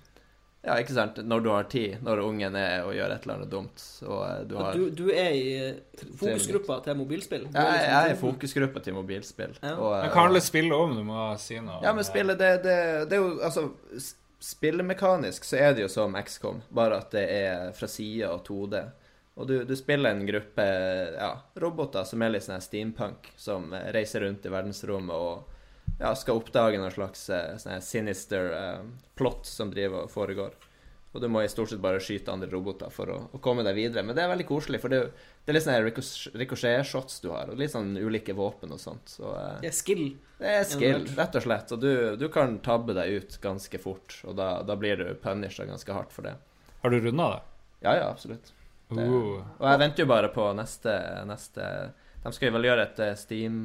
ja, ikke sant? Når du har tid, når ungen er og gjør et eller annet dumt, og eh, du har du, du er i eh, fokusgruppa til mobilspill? Er Jeg, liksom- jeg er i fokusgruppa til mobilspill. Ja. og, Men kan alle spille om? Du må si noe. Ja, men spillet, det, det, det er jo Altså, spillemekanisk så er det jo som XCOM, bare at det er fra sida og 2D. Og du, du spiller en gruppe ja, roboter som er litt sånn steampunk, som eh, reiser rundt i verdensrommet og ja, skal oppdage noen slags eh, sånn sinister eh, plot som driver og foregår. Og du må i stort sett bare skyte andre roboter for å, å komme deg videre. Men det er veldig koselig, for det, det er litt sånn ricochet- ricochet-shots du har, og litt sånn ulike våpen og sånt. Så eh, Det er skill. det er skill, rett og slett. Og du, du kan tabbe deg ut ganske fort, og da, da blir du punisha ganske hardt for det. Har du runda det? Ja, ja, absolutt. Det- Uh. Og jeg venter jo bare på neste, neste De skal jo vel gjøre et eh, Steam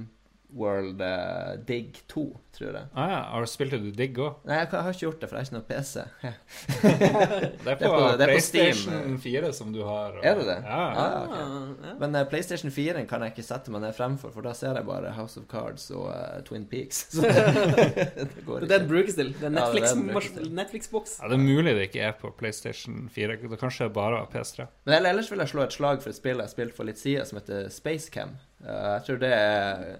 World uh, Dig 2, tror jeg. Ah, ja. Har du spilt digger òg? Nei, jeg har ikke gjort det, for jeg har ikke noe PC. Det er på, Det er på- det er PlayStation Steam. 4 som du har. og- Er det det? Ja. Ah, ja. ok. Ja. Men uh, PlayStation 4 kan jeg ikke sette meg ned fremfor, for da ser jeg bare House of Cards og uh, Twin Peaks. Så det Det er det den ikke. brukes til. Det er Ja, er den brukes Netflix-. Netflix-boks. Ja, Det er mulig det ikke er på PlayStation 4. Det kanskje bare var PS3. Men ellers vil jeg slå et slag for et spill jeg spilte for litt siden, som heter Spacecam. Uh, jeg tror det er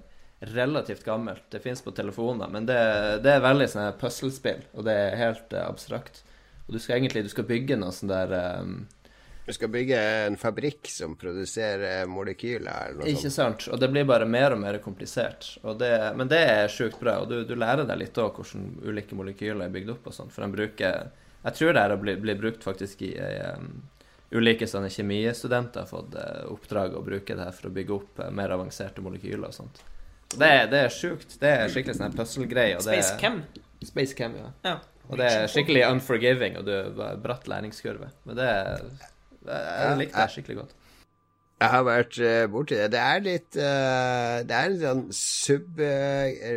relativt gammelt. Det fins på telefoner, men det, det er veldig sånn puslespill, og det er helt uh, abstrakt. Og du skal egentlig du skal bygge noe sånn der um, Du skal bygge en fabrikk som produserer molekyler eller noe Ikke sånt. sant? Og det blir bare mer og mer komplisert. Og det, men det er sjukt bra, og du, du lærer deg litt òg hvordan ulike molekyler er bygd opp og sånn, for de bruker Jeg tror det her blir, blir brukt faktisk i um, Ulike sånne kjemistudenter har fått eh, oppdrag å bruke det her for å bygge opp eh, mer avanserte molekyler og sånt. Det, er- det er sjukt. Det er skikkelig sånn puzzle-greie. og det er- Space Cam. Space Cam, ja. Ja. Og det er skikkelig unforgiving, og du har bratt læringskurve. Men det er Jeg, likte det skikkelig godt. Jeg har vært uh, borti det. Det er litt uh, Det er en sånn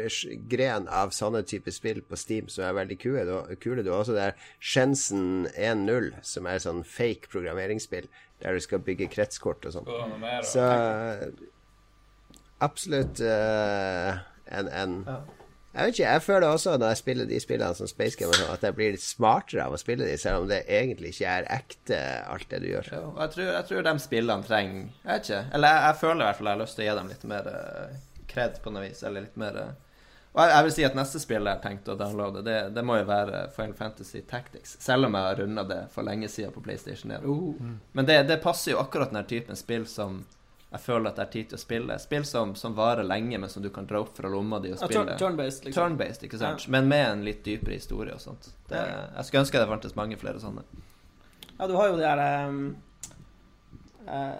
subgren av sånne typer spill på Steam som er veldig kule. Du, kule. Du har også det er Shensen 1.0, som er sånn fake programmeringsspill der du skal bygge kretskort og sånn. Så absolutt uh, en, en Ja. Jeg vet ikke, jeg føler også når jeg spiller de spillene som Space Game, og at jeg blir litt smartere av å spille de, selv om det egentlig ikke er ekte, alt det du gjør. Ja, jeg tror, jeg tror de spillene trenger Jeg vet ikke. Eller jeg, jeg føler i hvert fall jeg har lyst til å gi dem litt mer uh, kred på noe vis. Eller litt mer eh, Og jeg, jeg vil si at neste spill jeg har tenkt å downloade, det, det må jo være Final Fantasy Tactics. Selv om jeg har runda det for lenge siden på PlayStation 1. Uh. Men det, det passer jo akkurat den typen spill som jeg føler at det er tid til å spille. Spill som, som varer lenge, men som du kan dra opp fra lomma di og spille. Ja, Turn-based, liksom. Turn-based, ikke sant? Men med en litt dypere historie og sånt. Det, jeg skulle ønske det fantes mange flere sånne. Ja, du har jo de her um, uh,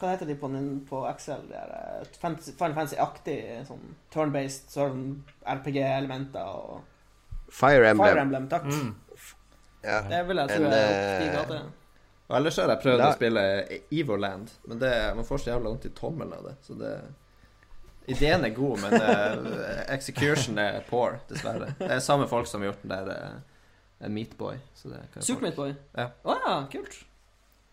Hva heter de på, på Excel? De her uh, fantasy, Final Fantasy-aktig sånn turn-based sånn RPG-elementer og Fire Emblem. Fire Emblem, takk. Mm. Ja. Det vil jeg tro er opp i gata. Og ellers har jeg prøvd Da- å spille Evoland, men det, man får så jævla vondt i tommelen av det. Så det Ideen er god, men uh, execution er poor, dessverre. Det er samme folk som har gjort den der uh, Meatboy. Så det Super folk- Meat Boy? Ja. Oh, ja, kult.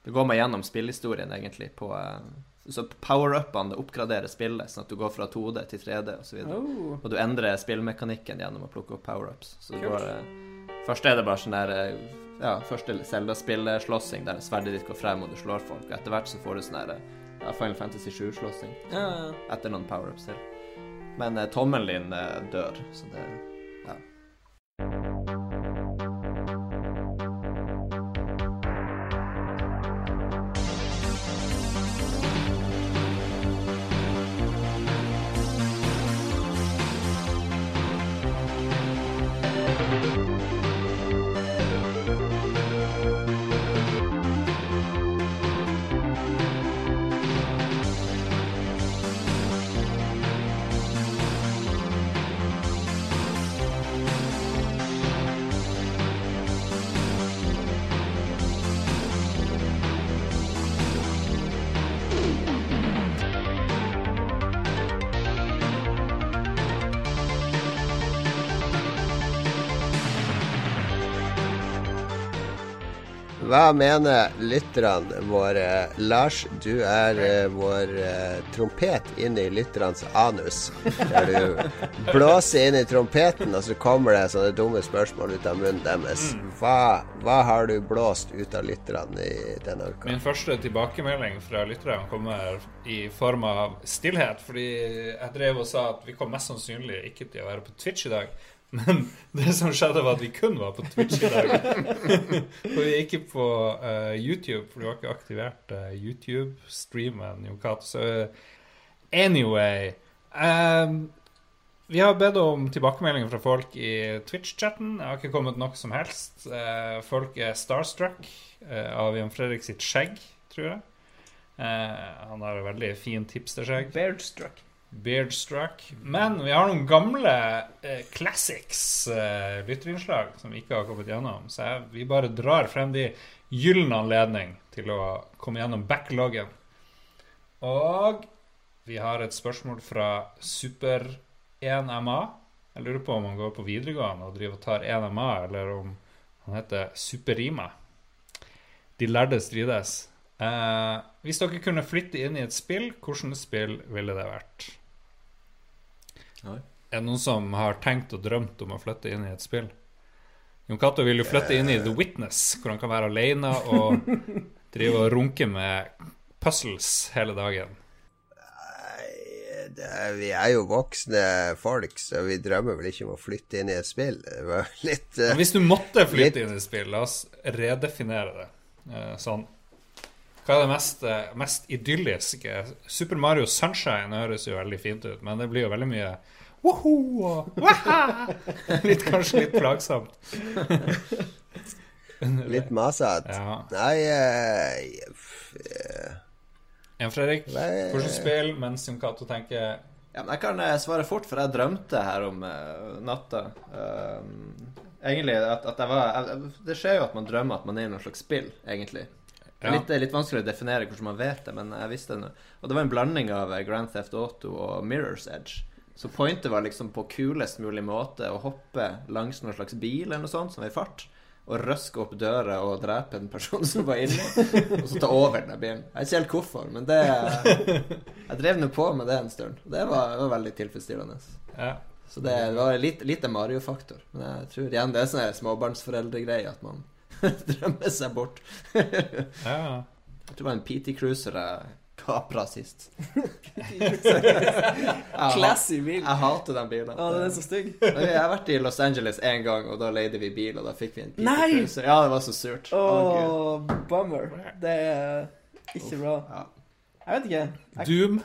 Det går meg gjennom spillhistorien, egentlig, på uh, Så power-upene oppgraderer spillet, sånn at du går fra 2D til 3D osv. Og, Oh. og du endrer spillmekanikken gjennom å plukke opp power-ups. Så du går eh, Først er det bare sånn der eh, Ja, første Zelda-spillslåssing der sverdet ditt går frem og du slår folk. Etter hvert så får du sånn eh, ja, Final Fantasy 7-slåssing Ja, ja. etter noen power-ups til. Men eh, tommelen din eh, dør, så det Hva mener lytterne våre? Lars, du er uh, vår uh, trompet inn i lytternes anus. Der du blåser inn i trompeten, og så kommer det sånne dumme spørsmål ut av munnen deres. Hva, hva har du blåst ut av lytterne i denne uka? Min første tilbakemelding fra lytterne kommer i form av stillhet. Fordi jeg drev og sa at vi kom mest sannsynlig ikke til å være på Twitch i dag. Men det som skjedde, var at vi kun var på Twitch i dag. og vi er ikke på uh, YouTube, for du har ikke aktivert uh, YouTube-streamen. Så eh, anyway um, Vi har bedt om tilbakemeldinger fra folk i Twitch-chatten. Jeg har ikke kommet noe som helst. Uh, folk er starstruck av Jan Fredrik sitt skjegg, tror jeg. Han har et veldig fint hipsterskjegg. Beardstruck. Beardstruck. Men vi har noen gamle eh, classics eh, lytterinnslag som vi ikke har kommet gjennom. Så jeg, vi bare drar frem de gylne anledning til å komme gjennom backloggen. Og vi har et spørsmål fra Super1MA. Jeg lurer på om han går på videregående og driver og tar 1MA, eller om han heter Superima. De lærde strides. Eh, hvis dere kunne flytte inn i et spill, hvilket spill ville det vært? Er det noen som har tenkt og drømt om å flytte inn i et spill? Jon Cato vil jo flytte inn i The Witness, hvor han kan være alene og drive og runke med puzzles hele dagen. Det er, vi er jo voksne folk, så vi drømmer vel ikke om å flytte inn i et spill. Det var litt uh, hvis du måtte flytte inn i et spill, la oss redefinere det Uh, sånn. Hva er det mest, eh, mest idylliske? Super Mario Sunshine høres jo veldig fint ut, men det blir jo veldig mye woho og waha! Litt, kanskje litt plagsomt. litt masete. Ja. Nei eh, En, eh, Fredrik, hvordan spill mens Jon Cato tenker Ja, men Jeg kan svare fort, for jeg drømte her om uh, natta. Uh, egentlig at, at jeg var jeg, Det skjer jo at man drømmer at man er i noe slags spill, egentlig. Det er litt, litt vanskelig å definere hvordan man vet det, men jeg visste det. nå. Og det var en blanding av eh, Grand Theft Auto og Mirror's Edge. Så pointet var liksom på kulest mulig måte å hoppe langs noen slags bil eller noe sånt som var i fart. Og røske opp døra og drepe en person som var inne, Og så ta over den bilen. Jeg vet ikke helt hvorfor, men det Jeg drev nå på med det en stund. Det var, var veldig tilfredsstillende. ja. Så det, det var litt, lite Mario-faktor. Men jeg tror igjen det er sånn småbarnsforeldregreie at man drømmer seg bort. Jeg tror det var en PT Cruiser jeg kapra sist. Classy bil. Jeg hater den bilen. Å, den er så stygg. Jeg har vært i Los Angeles én gang, og da leide vi bil, og da fikk vi en PT Nei! Cruiser. Ja, det var så surt. Å, oh, bummer. Det er ikke bra. Ja. Jeg vet ikke. Jeg, Doom.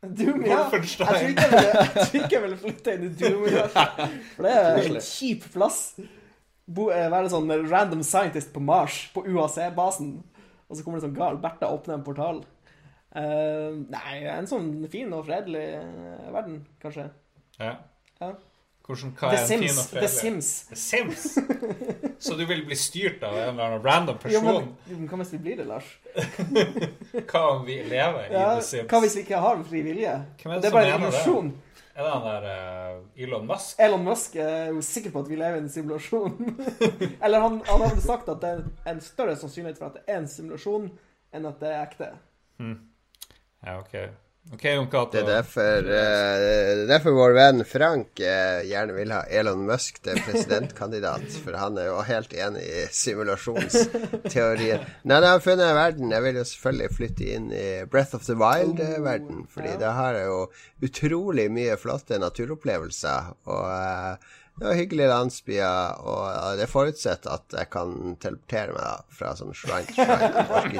Doom, ja. Jeg tror ikke jeg ville, jeg tror ikke jeg ville flytte inn i Doom. For det er en kjip plass. Bo, eh, være sånn random scientist på Mars, på UAC-basen. Og så kommer det sånn gal Bertha åpner en portal. Uh, nei, en sånn fin og fredelig eh, verden, kanskje. Ja. Ja. Hvordan, hva The er en fin Sims. fredelig? The? Sims. The Sims. Så du vil bli styrt av en eller annen random person? jo, men hva hvis vi blir det, Lars? Hva om vi lever i Ja, The Sims? hva hvis vi ikke har fri vilje? Hvem er det Det er bare en mener det? Er det han der uh, Elon Musk? Elon Musk er jo sikker på at vi lever i en simulasjon. Eller han, han har vel sagt at det er en større sannsynlighet for at det er en simulasjon, enn at det er ekte. Ja, ok. Ok, Jon Cato. Det er derfor, uh, derfor vår venn Frank uh, gjerne vil ha Elon Musk til presidentkandidat. For han er jo helt enig i simulasjonsteorien. Nei, jeg har funnet verden. Jeg vil jo selvfølgelig flytte inn i Breath of the Wild-verden. Fordi ja. det har jo utrolig mye flotte naturopplevelser. Og uh, det var hyggelig landsbyer, og det forutsetter at jeg kan teleportere meg da, fra sånn shrine til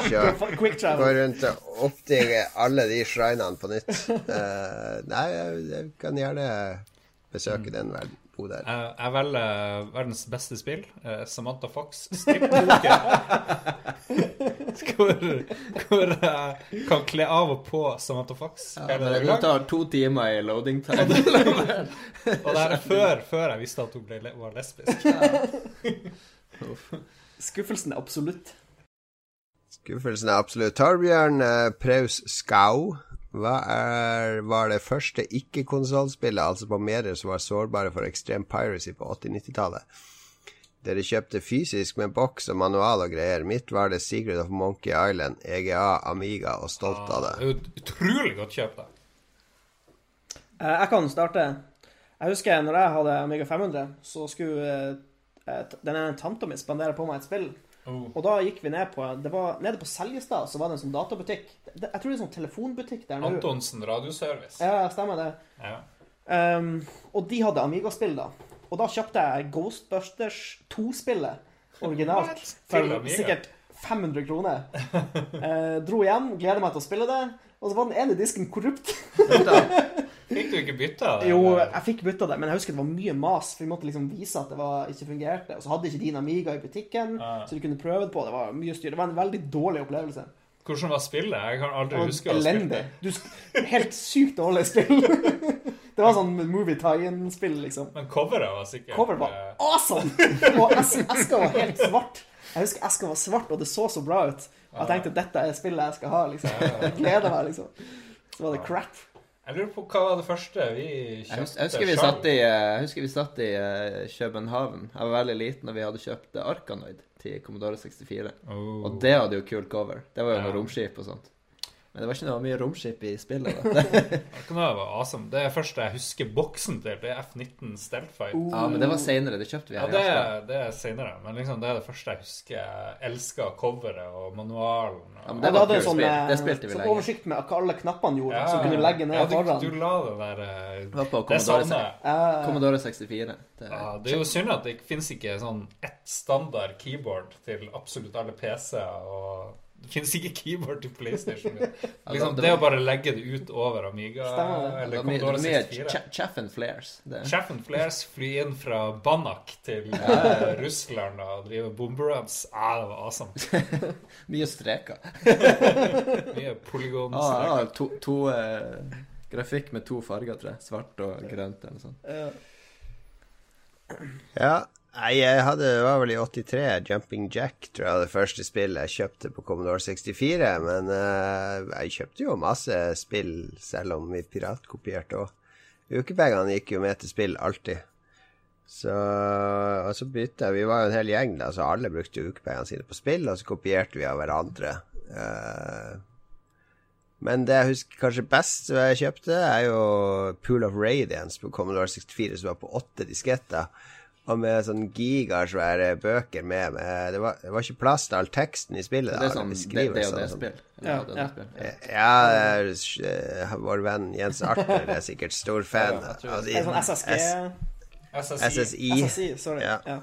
shrine. Gå rundt og oppdige alle de shrinene på nytt. Uh, nei, jeg, jeg, kan gjerne besøke den verden der. Jeg, jeg velger verdens beste spill, uh, Samantha Fox. strippepoker. hvor, hvor jeg kan kle av og på Samantha Fox. Ja, det, det tar to timer i loading time. og det er før, før, jeg visste at hun ble, var lesbisk. Skuffelsen er absolutt. Skuffelsen er absolutt. Torbjørn Praus Skau hva er, var det første ikke-konsollspillet, altså på medier som var sårbare for ekstrem piracy på 80-90-tallet? Dere kjøpte fysisk med boks og manual og greier. Mitt var det Secret of Monkey Island, EGA, Amiga og stolt av det. det er jo utrolig godt kjøpt, da. Eh, jeg kan starte. Jeg husker når jeg hadde Amiga 500, så skulle uh, denne tanta mi spandere på meg et spill. Oh. Og da gikk vi ned på det var, Nede på Seljestad så var det en sånn databutikk. Det, jeg tror det er en sånn telefonbutikk der nå. Antonsen Radioservice. Ja, stemmer det. Ja. Um, og de hadde Amiga-spill, da. Og da kjøpte jeg Ghostbusters 2-spillet originalt for sikkert 500 kroner. uh, dro hjem, gleder meg til å spille det, og så var den ene disken korrupt. Fikk du ikke bytta det? Jo, jeg fikk bytta det, men jeg husker det var mye mas. For vi måtte liksom vise at det var, ikke fungerte. Og så hadde ikke din Amiga i butikken, ah. så du kunne prøve det på. Det var mye styr. Det var en veldig dårlig opplevelse. Hvordan var spillet? Jeg kan aldri huske å ha spilt det. Du, helt sykt dårlig spill. det var sånn movie tie-in-spill, liksom. Men coveret var sikkert Coveret var eh, awesome! Og eska var helt svart. Jeg husker eska var svart, og det så så bra ut. Jeg tenkte dette er spillet jeg skal ha, liksom. Jeg gleder meg, liksom. Så var det crap. Jeg lurer på hva var det første vi kjøpte Jeg husker vi satt i, husker vi satt i København. Jeg var veldig liten, og vi hadde kjøpt Arkanoid til Commodore 64. Oh. Og det hadde jo kult cover. Det var jo ja. noe romskip og sånt. Men det var ikke noe mye romskip i spillet. da. det var awesome. Det er først jeg husker boksen til. Det er F-19 Stealthfight. Uh. Ja, men det var seinere. Det kjøpte vi her. Ja, det, det er senere. Men liksom, det er det første jeg husker. Jeg elska coveret og manualen. Og... Ja, men det var det, sånn, spill. Det spilte vi sånn oversikt med hva alle knappene gjorde, ja. som kunne legge ned ja, du, foran. Du la det der uh, Det var på Commodore, uh, Commodore 64. Det, ja, det er jo synd at det finnes ikke sånn ett standard keyboard til absolutt alle PC-er. og det finnes ikke keyboard til PlayStation. Liksom, det, å bare legge det ut over Amiga Stemmer. eller Commodore 64. Chaff and flares. Chaff and flares fly inn fra Banak til uh, Russland og drive bomberuns. Ah, det var awesome. Mye streker. Mye polygonstreker. Ah, ja, to, to uh, grafikk med to farger, tror jeg. Svart og grønt eller noe sånt. Ja, Nei, jeg hadde, det var vel i 83. Jumping Jack, tror jeg, det første spillet jeg kjøpte på Commodore 64. Men uh, jeg kjøpte jo masse spill, selv om vi piratkopierte òg. Ukepengene gikk jo med til spill alltid. Så, og så bytta Vi var jo en hel gjeng, da, så alle brukte ukepengene sine på spill, og så kopierte vi av hverandre. Uh, men det jeg husker kanskje best jeg kjøpte, er jo Pool of Radiance på Commodore 64, som var på åtte disketter. Og med sånn gigasvære bøker med, med det, var, det, var, ikke plass til all teksten i spillet. Det er sånn DOD-spill? Ja, ja. ja er, eh, vår venn Jens Arthur er sikkert stor fan. av de, sånn SSG SSI. SSI sorry. Ja. ja.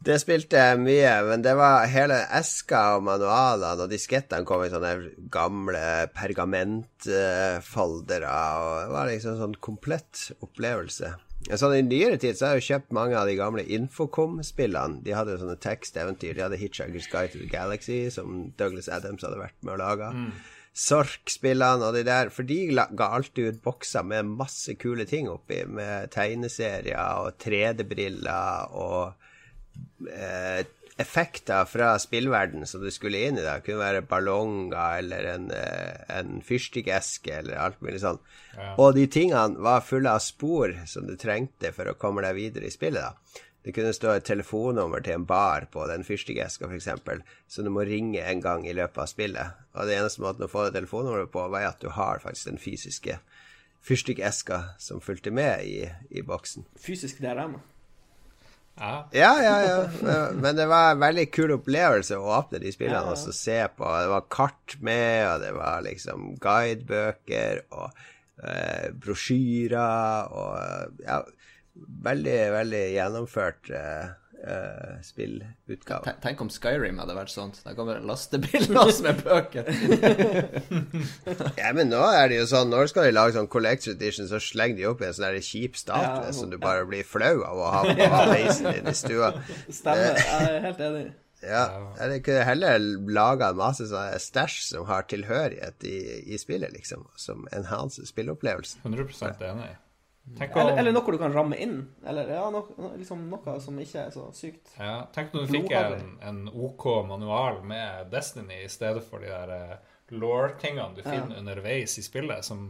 Det spilte jeg mye, men det var hele eska og manualene og diskettene kom i sånne gamle pergamentfoldere, og det var liksom en sånn komplett opplevelse. Sånn I nyere tid så har jeg jo kjøpt mange av de gamle Infocom-spillene. De hadde sånne teksteventyr. De hadde Hitchhiker's Guide to the Galaxy, som Douglas Adams hadde vært med å lage. Mm. Sork-spillene og de der. For de ga alltid ut bokser med masse kule ting oppi. Med tegneserier og 3D-briller og eh, effekter fra spillverden som du skulle inn i. Det kunne være ballonger eller en, eh, en fyrstikkeske eller alt mulig sånn. Ja. Og de tingene var fulle av spor som du trengte for å komme deg videre i spillet. da. det kunne stå et telefonnummer til en bar på den fyrstikkeska, f.eks., så du må ringe en gang i løpet av spillet. Og det eneste måten å få det telefonnummeret på, var at du har faktisk den fysiske fyrstikkeska som fulgte med i, i boksen. Fysisk DRM. Ja. Ja, ja, ja. Men det var en veldig kul opplevelse å åpne de spillene ja, ja. og se på. Det var kart med, og det var liksom guidebøker og eh, brosjyrer og ja, Veldig, veldig gjennomført eh, uh, spillutgave. Tenk om Skyrim hadde vært sånt. Da kommer lastebiler med bøker. ja, men nå er det jo sånn Når skal de lage sånn Collector Edition, så slenger de opp i en sånn kjip statue ja, som du bare blir flau av å ha på peisen din i stua. Stemmer. Jeg er helt enig. Ja, Jeg kunne heller laga en masse sånne stæsj som har tilhørighet i, i, spillet, liksom. Som enhancer spilleopplevelsen. 100% enig. Eller, eller, noe du kan ramme inn. Eller ja, no, liksom noe som ikke er så sykt. Ja, Tenk når du fikk en, en, OK manual med Destiny i stedet for de der uh, law-tingene du finner ja. underveis i spillet, som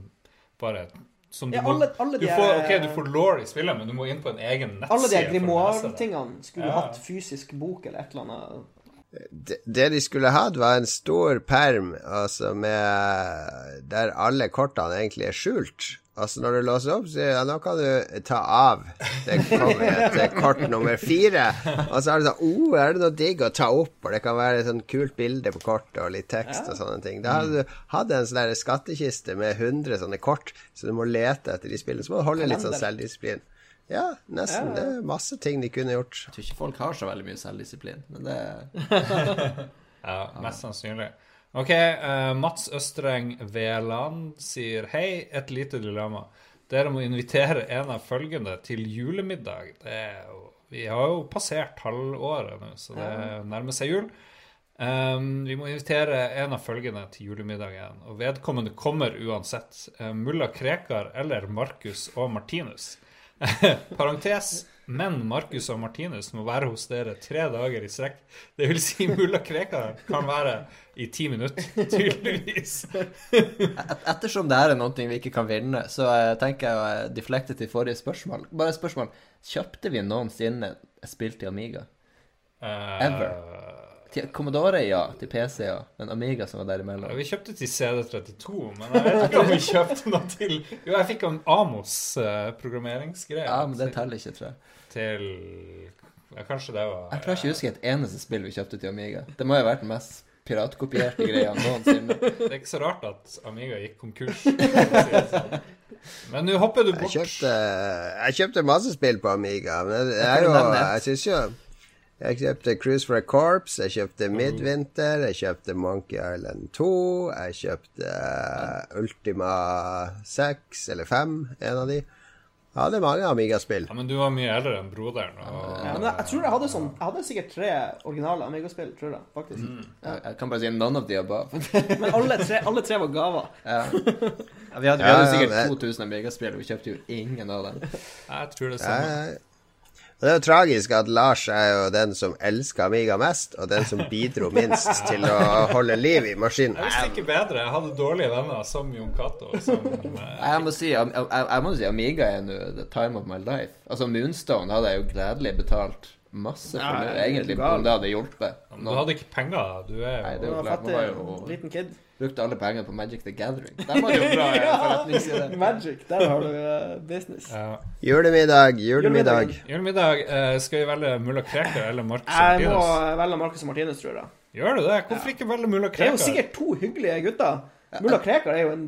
bare som ja, alle, alle du, får, ok, du får law i spillet, men du må inn på en egen nettside. Alle de grimoire-tingene skulle ja. du hatt fysisk bok eller et eller annet. Det, det de skulle hatt, var en stor perm altså med, der alle kortene egentlig er skjult. Altså Når du låser opp, så ja, nå kan du ta av. Det kommer et kort nummer fire. Og så er det sånn oh, er det noe digg å ta opp? Og det kan være et sånn kult bilde på kortet og litt tekst og sånne ting. Da hadde du hatt en sånn skattkiste med 100 sånne kort, så du må lete etter de spillene. Så må du holde litt sånn selvdisiplin. Ja, nesten. Det er masse ting de kunne gjort. Jeg tror ikke folk har så veldig mye selvdisiplin, men det Ja, mest sannsynlig. Ok, uh, Mats Østreng Veland sier Hei, et lite dilemma. Dere må invitere en av følgende til julemiddag. Jo, vi har jo passert halvåret nå, så det nærmer seg jul. Um, vi må invitere en av følgende til julemiddagen, og vedkommende kommer uansett. Uh, mulla Krekar eller Markus og Martinus. Parentes. Men Markus og Martinus må være hos dere tre dager i strekk. Det vil si mulla Krekar kan være i ti minutter, tydeligvis. Et, ettersom det her er noe vi ikke kan vinne, så uh, tenker jeg å uh, deflekte til forrige spørsmål. Bare et spørsmål. Kjøpte vi noensinne et spill til Amiga? Uh, Ever? Til Commodore, ja. Til PC, ja. Men Amiga som var derimellom. Ja, vi kjøpte til CD32, men jeg vet ikke om vi kjøpte noe til Jo, jeg fikk en Amos uh, programmeringsgreie. Ja, men det teller ikke, tror jeg. Til ja, Kanskje det var Jeg klarer ikke å huske et eneste spill vi kjøpte til Amiga. Det må jo ha vært den mest piratkopierte greia noensinne. Det er ikke så rart at Amiga gikk konkurs. Sånn. Men nå hopper du bort. Jeg kjøpte, jeg kjøpte masse spill på Amiga, men jeg, jeg, jo, jeg syns jo jeg kjøpte Cruise for a Corps, jeg kjøpte mm. Midwinter, jeg kjøpte Monkey Island 2, jeg kjøpte uh, Ultima 6 eller 5, en av de. Jeg hadde mange Amiga-spill. Ja, Men du var mye eldre enn broderen. Og... Ja, men jeg, tror jeg hadde sånn Jeg hadde sikkert tre originale Amiga-spill, tror jeg. faktisk. Mm. Ja. Jeg, kan bare si none of the above. men alle tre, alle tre var gaver. Ja. vi hadde, vi hadde sikkert 2000 Amiga-spill, og vi kjøpte jo ingen av dem. Jeg tror det samme. Og det er jo tragisk at Lars er jo den som elsker Amiga mest, og den som bidro minst til å holde liv i maskinen. Jeg visste ikke bedre. Jeg hadde dårlige venner som Jon Cato. Jeg må si, jeg, jeg må si Amiga er nå the time of my life. Altså Moonstone hadde jeg jo gledelig betalt masse for ja, egentlig, om det hadde hjulpet. Men du hadde ikke penger, du er Nei, det er jo klart, man var jo liten kid. Brukte alle pengene på Magic the Gathering. Der var det jo bra ja, forretningsidé. Magic, der har du uh, business. Ja. Julemiddag, julemiddag. Julemiddag. Uh, skal vi velge Mulla Krekar eller Marcus Martinus? Jeg må velge Marcus Martinus, tror jeg. Gjør du det? Hvorfor ikke velge Mulla Krekar? Det er jo sikkert to hyggelige gutter. Mulla Krekar er jo en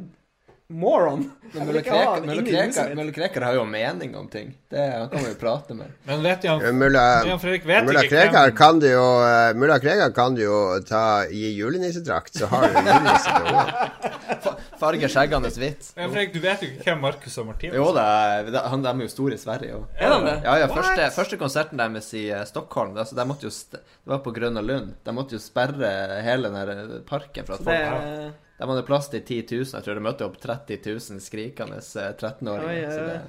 moron. Men Mulla Krekar har jo mening om ting. Det Han kan vi jo prate med. Men vet Jan, Jan Fredrik vet Mulla Krekar kan du jo Mulla Krekar kan du jo ta gi julenissedrakt, så har du julenisse til. Farge skjeggene hvitt. Men Fredrik, du vet jo ikke hvem Markus og Martinus Jo da, han, de er jo store i Sverige Og. Er de det? Ja, ja, første, første, konserten deres i uh, Stockholm, altså, de måtte jo det var på Grønna Lund. De måtte jo sperre hele den parken for at folk det... De hadde plass til 10 000. Jeg tror det møtte opp 30 000 skrikende 13-åringer.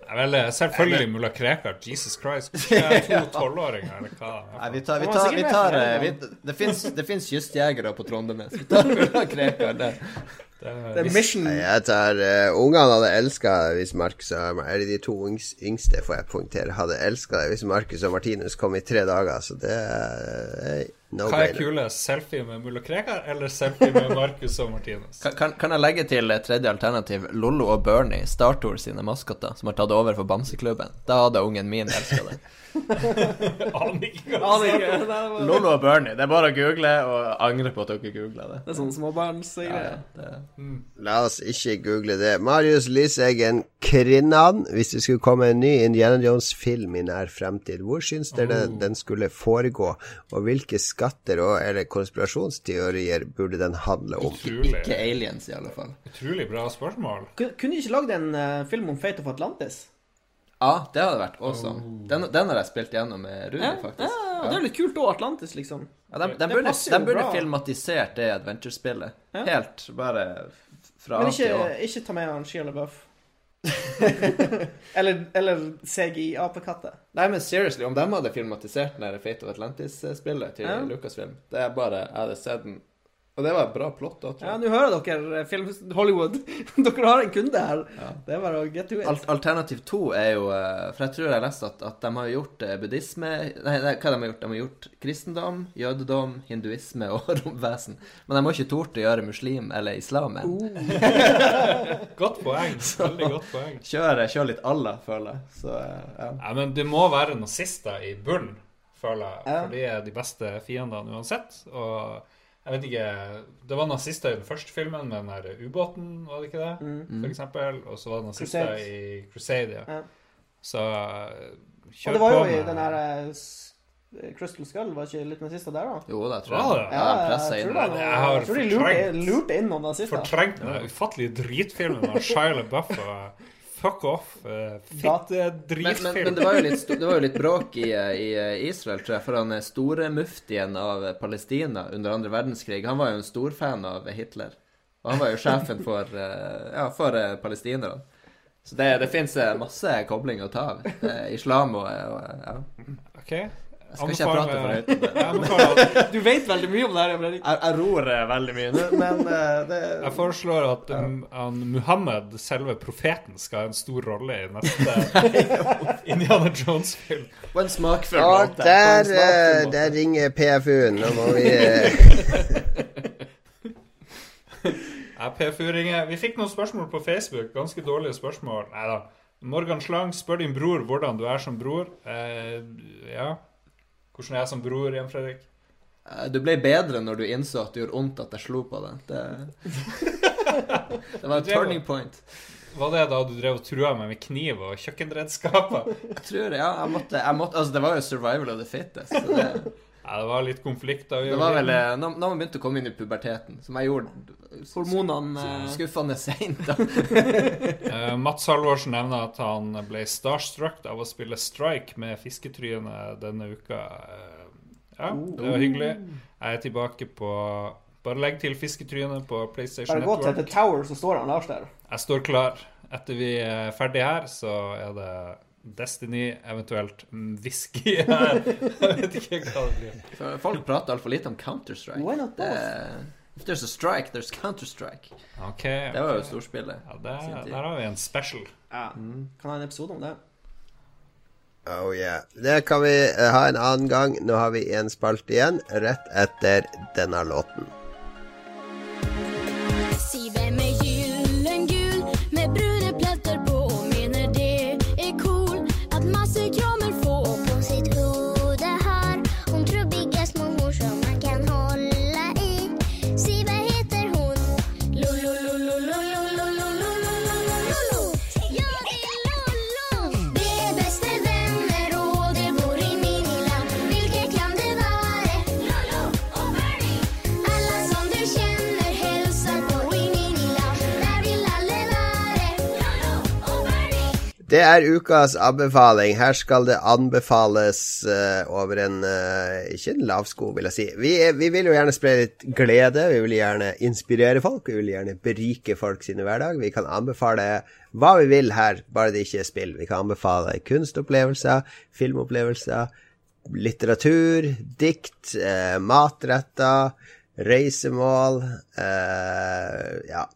Det er vel selvfølgelig mulla Krekar. Jesus Christ. To tolvåringer, eller hva? Nei, vi tar, vi tar, vi tar vi, Det fins kystjegere på Trondenes. Vi tar mulla Krekar der. Det er mission. Jeg tar uh, Ungene hadde elska det hvis Marcus og Eller de to yngste, får jeg poengtere, hadde elska det hvis Marcus og Martinus kom i tre dager, så det er no Hva er kulest, selfie med mulla Krekar eller selfie med Marcus og Martinus? Kan, kan, jeg legge til tredje alternativ Lollo og Bernie, Startour sine maskotter, som har tatt over for Bamseklubben? Da hadde ungen min elska det. Aner ikke hva Lolo og Bernie. Det er bare å google og angre på at dere googla det. Det er sånn småbarnsgreier. Ja, mm. La oss ikke google det. Marius Lyseggen Krinnan, hvis det skulle komme en ny Indiana Jones-film i nær fremtid, hvor syns dere oh. den skulle foregå, og hvilke skatter og eller konspirasjonsteorier burde den handle om? Utrolig. Ikke aliens, i alle fall. Utrolig bra spørsmål. Kunne du ikke lagd en uh, film om Fate of Atlantis? Ja, det hadde vært awesome. Oh. Den, den, har jeg spilt gjennom med Rune, ja, faktisk. Ja, Det er litt kult òg, Atlantis, liksom. Ja, de, de burde, de burde filmatisert det adventure-spillet. Ja. Helt bare fra Men ikke, ikke ta med han Shia LaBeouf. eller, eller CGI-apekatter. Nei, men seriously, om de hadde filmatisert den Fate of Atlantis-spillet til ja. Lucasfilm Det er bare Jeg hadde sett den og det var et bra plott. da. Ja, nå hører dere eh, film Hollywood. dere har en kunde her. Ja. Det er bare å get to it. Al alternativ to er jo eh, For jeg tror jeg har lest at, at de har gjort eh, buddhisme Nei, hva de har gjort? De har gjort kristendom, jødedom, hinduisme og romvesen. Men de har ikke tort å gjøre muslim eller islam enn. Uh. godt poeng. Veldig godt poeng. Kjør, kjør litt Allah, føler jeg. Så, ja. ja. Men det må være nazister i bunnen, føler jeg. For de er de beste fiendene uansett. Og jeg vet ikke Det var nazister i den første filmen med den der ubåten, var det ikke det? Mm. For eksempel. Og så var det nazister Crusade. i Crusade, ja. Så kjør på med Og det var jo i den her eh, Crystal Skull, var ikke litt nazister der, da? Jo, det tror jeg. Ja, ja, jeg, tror det, jeg, har tror de lurte, lurte inn noen nazister. Fortrengt den ufattelige dritfilmen av Shia LaBeouf og Fuck off. Uh, Fitte dritfilm. Men, men, men, det, var litt, det, var jo litt, bråk i, i, Israel, tror jeg, for han store muftien av Palestina under andre verdenskrig, han var jo en storfan av Hitler. Og han var jo sjefen for, ja, for palestinerne. Så det, det fins masse kobling å ta av. islam og, og ja. Okay. Jeg skal ikke prate for høyt om det. du vet veldig mye om det her, Fredrik. Jeg, jeg ror veldig mye, men uh, det Jeg foreslår at um, Muhammed, selve profeten, skal ha en stor rolle i neste Indiana Jones-film. På en smakfull måte. Der, uh, der ringer PFU-en. Nå må vi ja, PFU ringer. Vi fikk noen spørsmål på Facebook. Ganske dårlige spørsmål. Nei da. Morgan Slang spør din bror hvordan du er som bror. Eh, ja hvordan er jeg som bror igjen, Fredrik? Eh, du ble bedre når du innså at det gjorde vondt at jeg slo på deg. Det, det var en turning point. Var det da du drev og trua meg med kniv og kjøkkenredskaper? Jeg tror det, ja. Jeg måtte, jeg måtte, altså, det var jo survival of the fittest. Så det, ja, det var litt konflikt da. vi Det var vel eh, når, når man begynte å komme inn i puberteten, som jeg gjorde Hormonene uh, Skuffende seint, da. uh, Mats Halvorsen nevner at han ble starstruck av å spille Strike med Fisketryne denne uka. Uh, ja, det var hyggelig. Jeg er tilbake på Bare legg til Fisketryne på PlayStation Network. Bare gå til The Tower, så står han Lars der. Jeg står klar. Etter vi er ferdig her, så er det Destiny, eventuelt whisky her. Jeg vet ikke hva det blir. Folk prater altfor lite om Counter-Strike. Why not If there's a strike, there's Counter-Strike. Okay, det var jo storspillet. Ja, det, der har vi en special. Ja. Mm. Kan ha en episode om det. Oh yeah. Det kan vi uh, ha en annen gang. Nå har vi en spalte igjen, rett etter denne låten. Det er ukas anbefaling. Her skal det anbefales uh, over en uh, Ikke en lav sko, vil jeg si. Vi, vi, vil jo gjerne spre litt glede. Vi vil gjerne inspirere folk. Vi vil gjerne berike folk sine hverdag. Vi kan anbefale hva vi vil her, bare det ikke er spill. Vi kan anbefale kunstopplevelser, filmopplevelser, litteratur, dikt, uh, matretter, reisemål. ja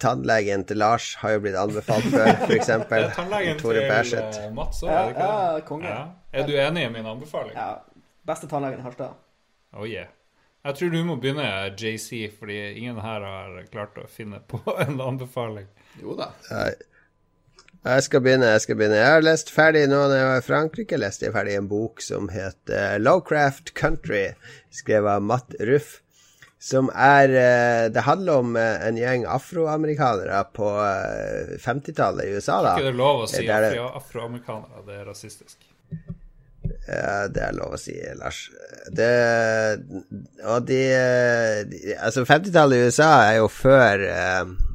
tannlegen til Lars har jo blitt anbefalt før, f.eks. Tannlegen til Berseth. Mats òg, er det ikke ja, det? konge. Ja. Er du enig i min anbefaling? Ja. Beste tannlegen i Harstad. Oh yeah. Jeg tror du må begynne, JC, fordi ingen her har klart å finne på en anbefaling. Jo da. Jeg skal begynne. Jeg skal begynne. Jeg har lest ferdig nå når jeg var i Frankrike, leste jeg ferdig en bok som heter Lowcraft Country, skrevet av Matt Ruff. Som er eh, Det handler om eh, en gjeng afroamerikanere på eh, 50-tallet i USA, da. Ikke det lov å si er afro- afroamerikanere? Det er rasistisk. Ja, det er lov å si, Lars. Det Og de, de Altså, 50-tallet i USA er jo før eh, eh,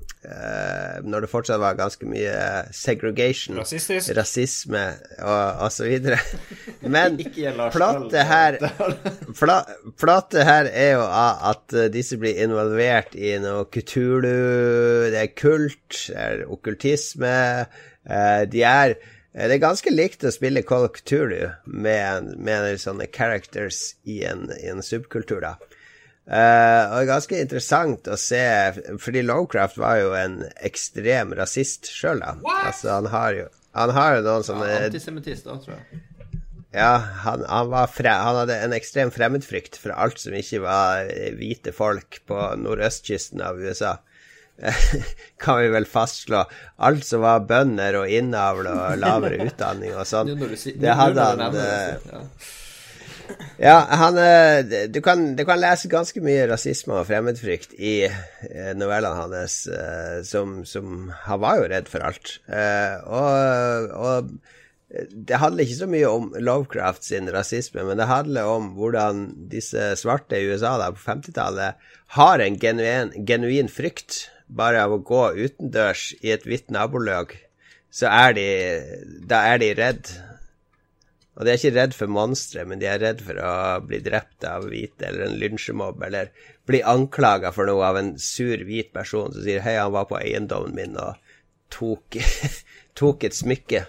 Når det fortsatt var ganske mye segregation, Rasistisk? rasisme og, og så videre. Men plottet her Plottet her er jo at eh, disse blir involvert i noe kutulu, det er kult, det er okkultisme. eh, de er eh, Det er ganske likt å spille Call of Cthulhu med, med sånne characters i en, i en subkultur, da. Eh, og ganske interessant å se, fordi Lowcraft var jo en ekstrem rasist sjøl, da. Altså, han har jo han har jo noen sånne Antisemittist da, tror jeg. ja, han, han, var fre han hadde en ekstrem fremmedfrykt for alt som ikke var hvite folk på nordøstkysten av USA. kan vi vel fastslå. Alt som var bønder og innavl og lavere utdanning og sånn. Det hadde han, eh, ja. Ja, han eh, du kan, du kan lese ganske mye rasisme og fremmedfrykt i eh, novellene hans, eh, som, som Han var jo redd for alt. Og, og det handler ikke så mye om Lovecraft sin rasisme, men det handler om hvordan disse svarte i USA da på 50-tallet har en genuin, genuin frykt bare av å gå utendørs i et hvitt nabolag. Så er de Da er de redd. Og de er ikke redd for monstre, men de er redd for å bli drept av hvite eller en lynsjemobb, eller bli anklaga for noe av en sur hvit person som sier 'hei, han var på eiendommen min og tok, tok et smykke'.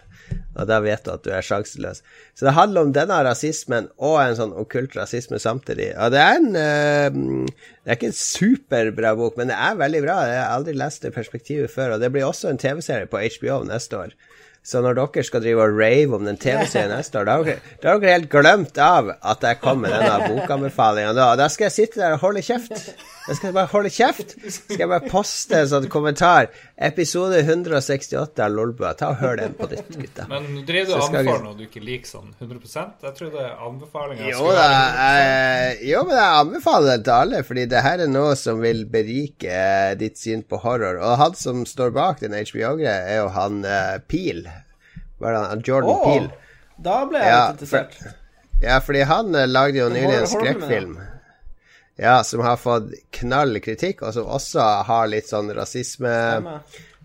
Og da vet du at du er sjanseløs. Så det handler om denne rasismen og en sånn okkult rasisme samtidig. Og det er en eh, Det er ikke en superbra bok, men det er veldig bra. Jeg har aldri lest det perspektivet før. Og det blir også en TV-serie på HBO neste år. Så når dere skal drive og rave om den TV-serien neste år, da har dere, dere helt glemt av at jeg kom med denne bokanbefalinga da. Da skal jeg sitte der og holde kjeft. Da skal jeg bare holde kjeft. Skal jeg bare poste en sånn kommentar. Episode 168 av Lolbua. Ta og hør den på nytt, gutta. Men nå driver du og anbefaler noe du ikke liker sånn 100 Jeg trodde anbefalinga Jo da, jeg, jo, men jeg anbefaler det til alle, fordi det her er noe som vil berike eh, ditt syn på horror. Og han som står bak den HBO-greia, er jo han uh, Peel. Hva er det han? Jordan oh, Peel. Da ble jeg Ja, litt interessert. Ja, fordi han eh, lagde jo nylig en skrekkfilm. Ja, som har fått knall kritikk, og som også har litt sånn rasisme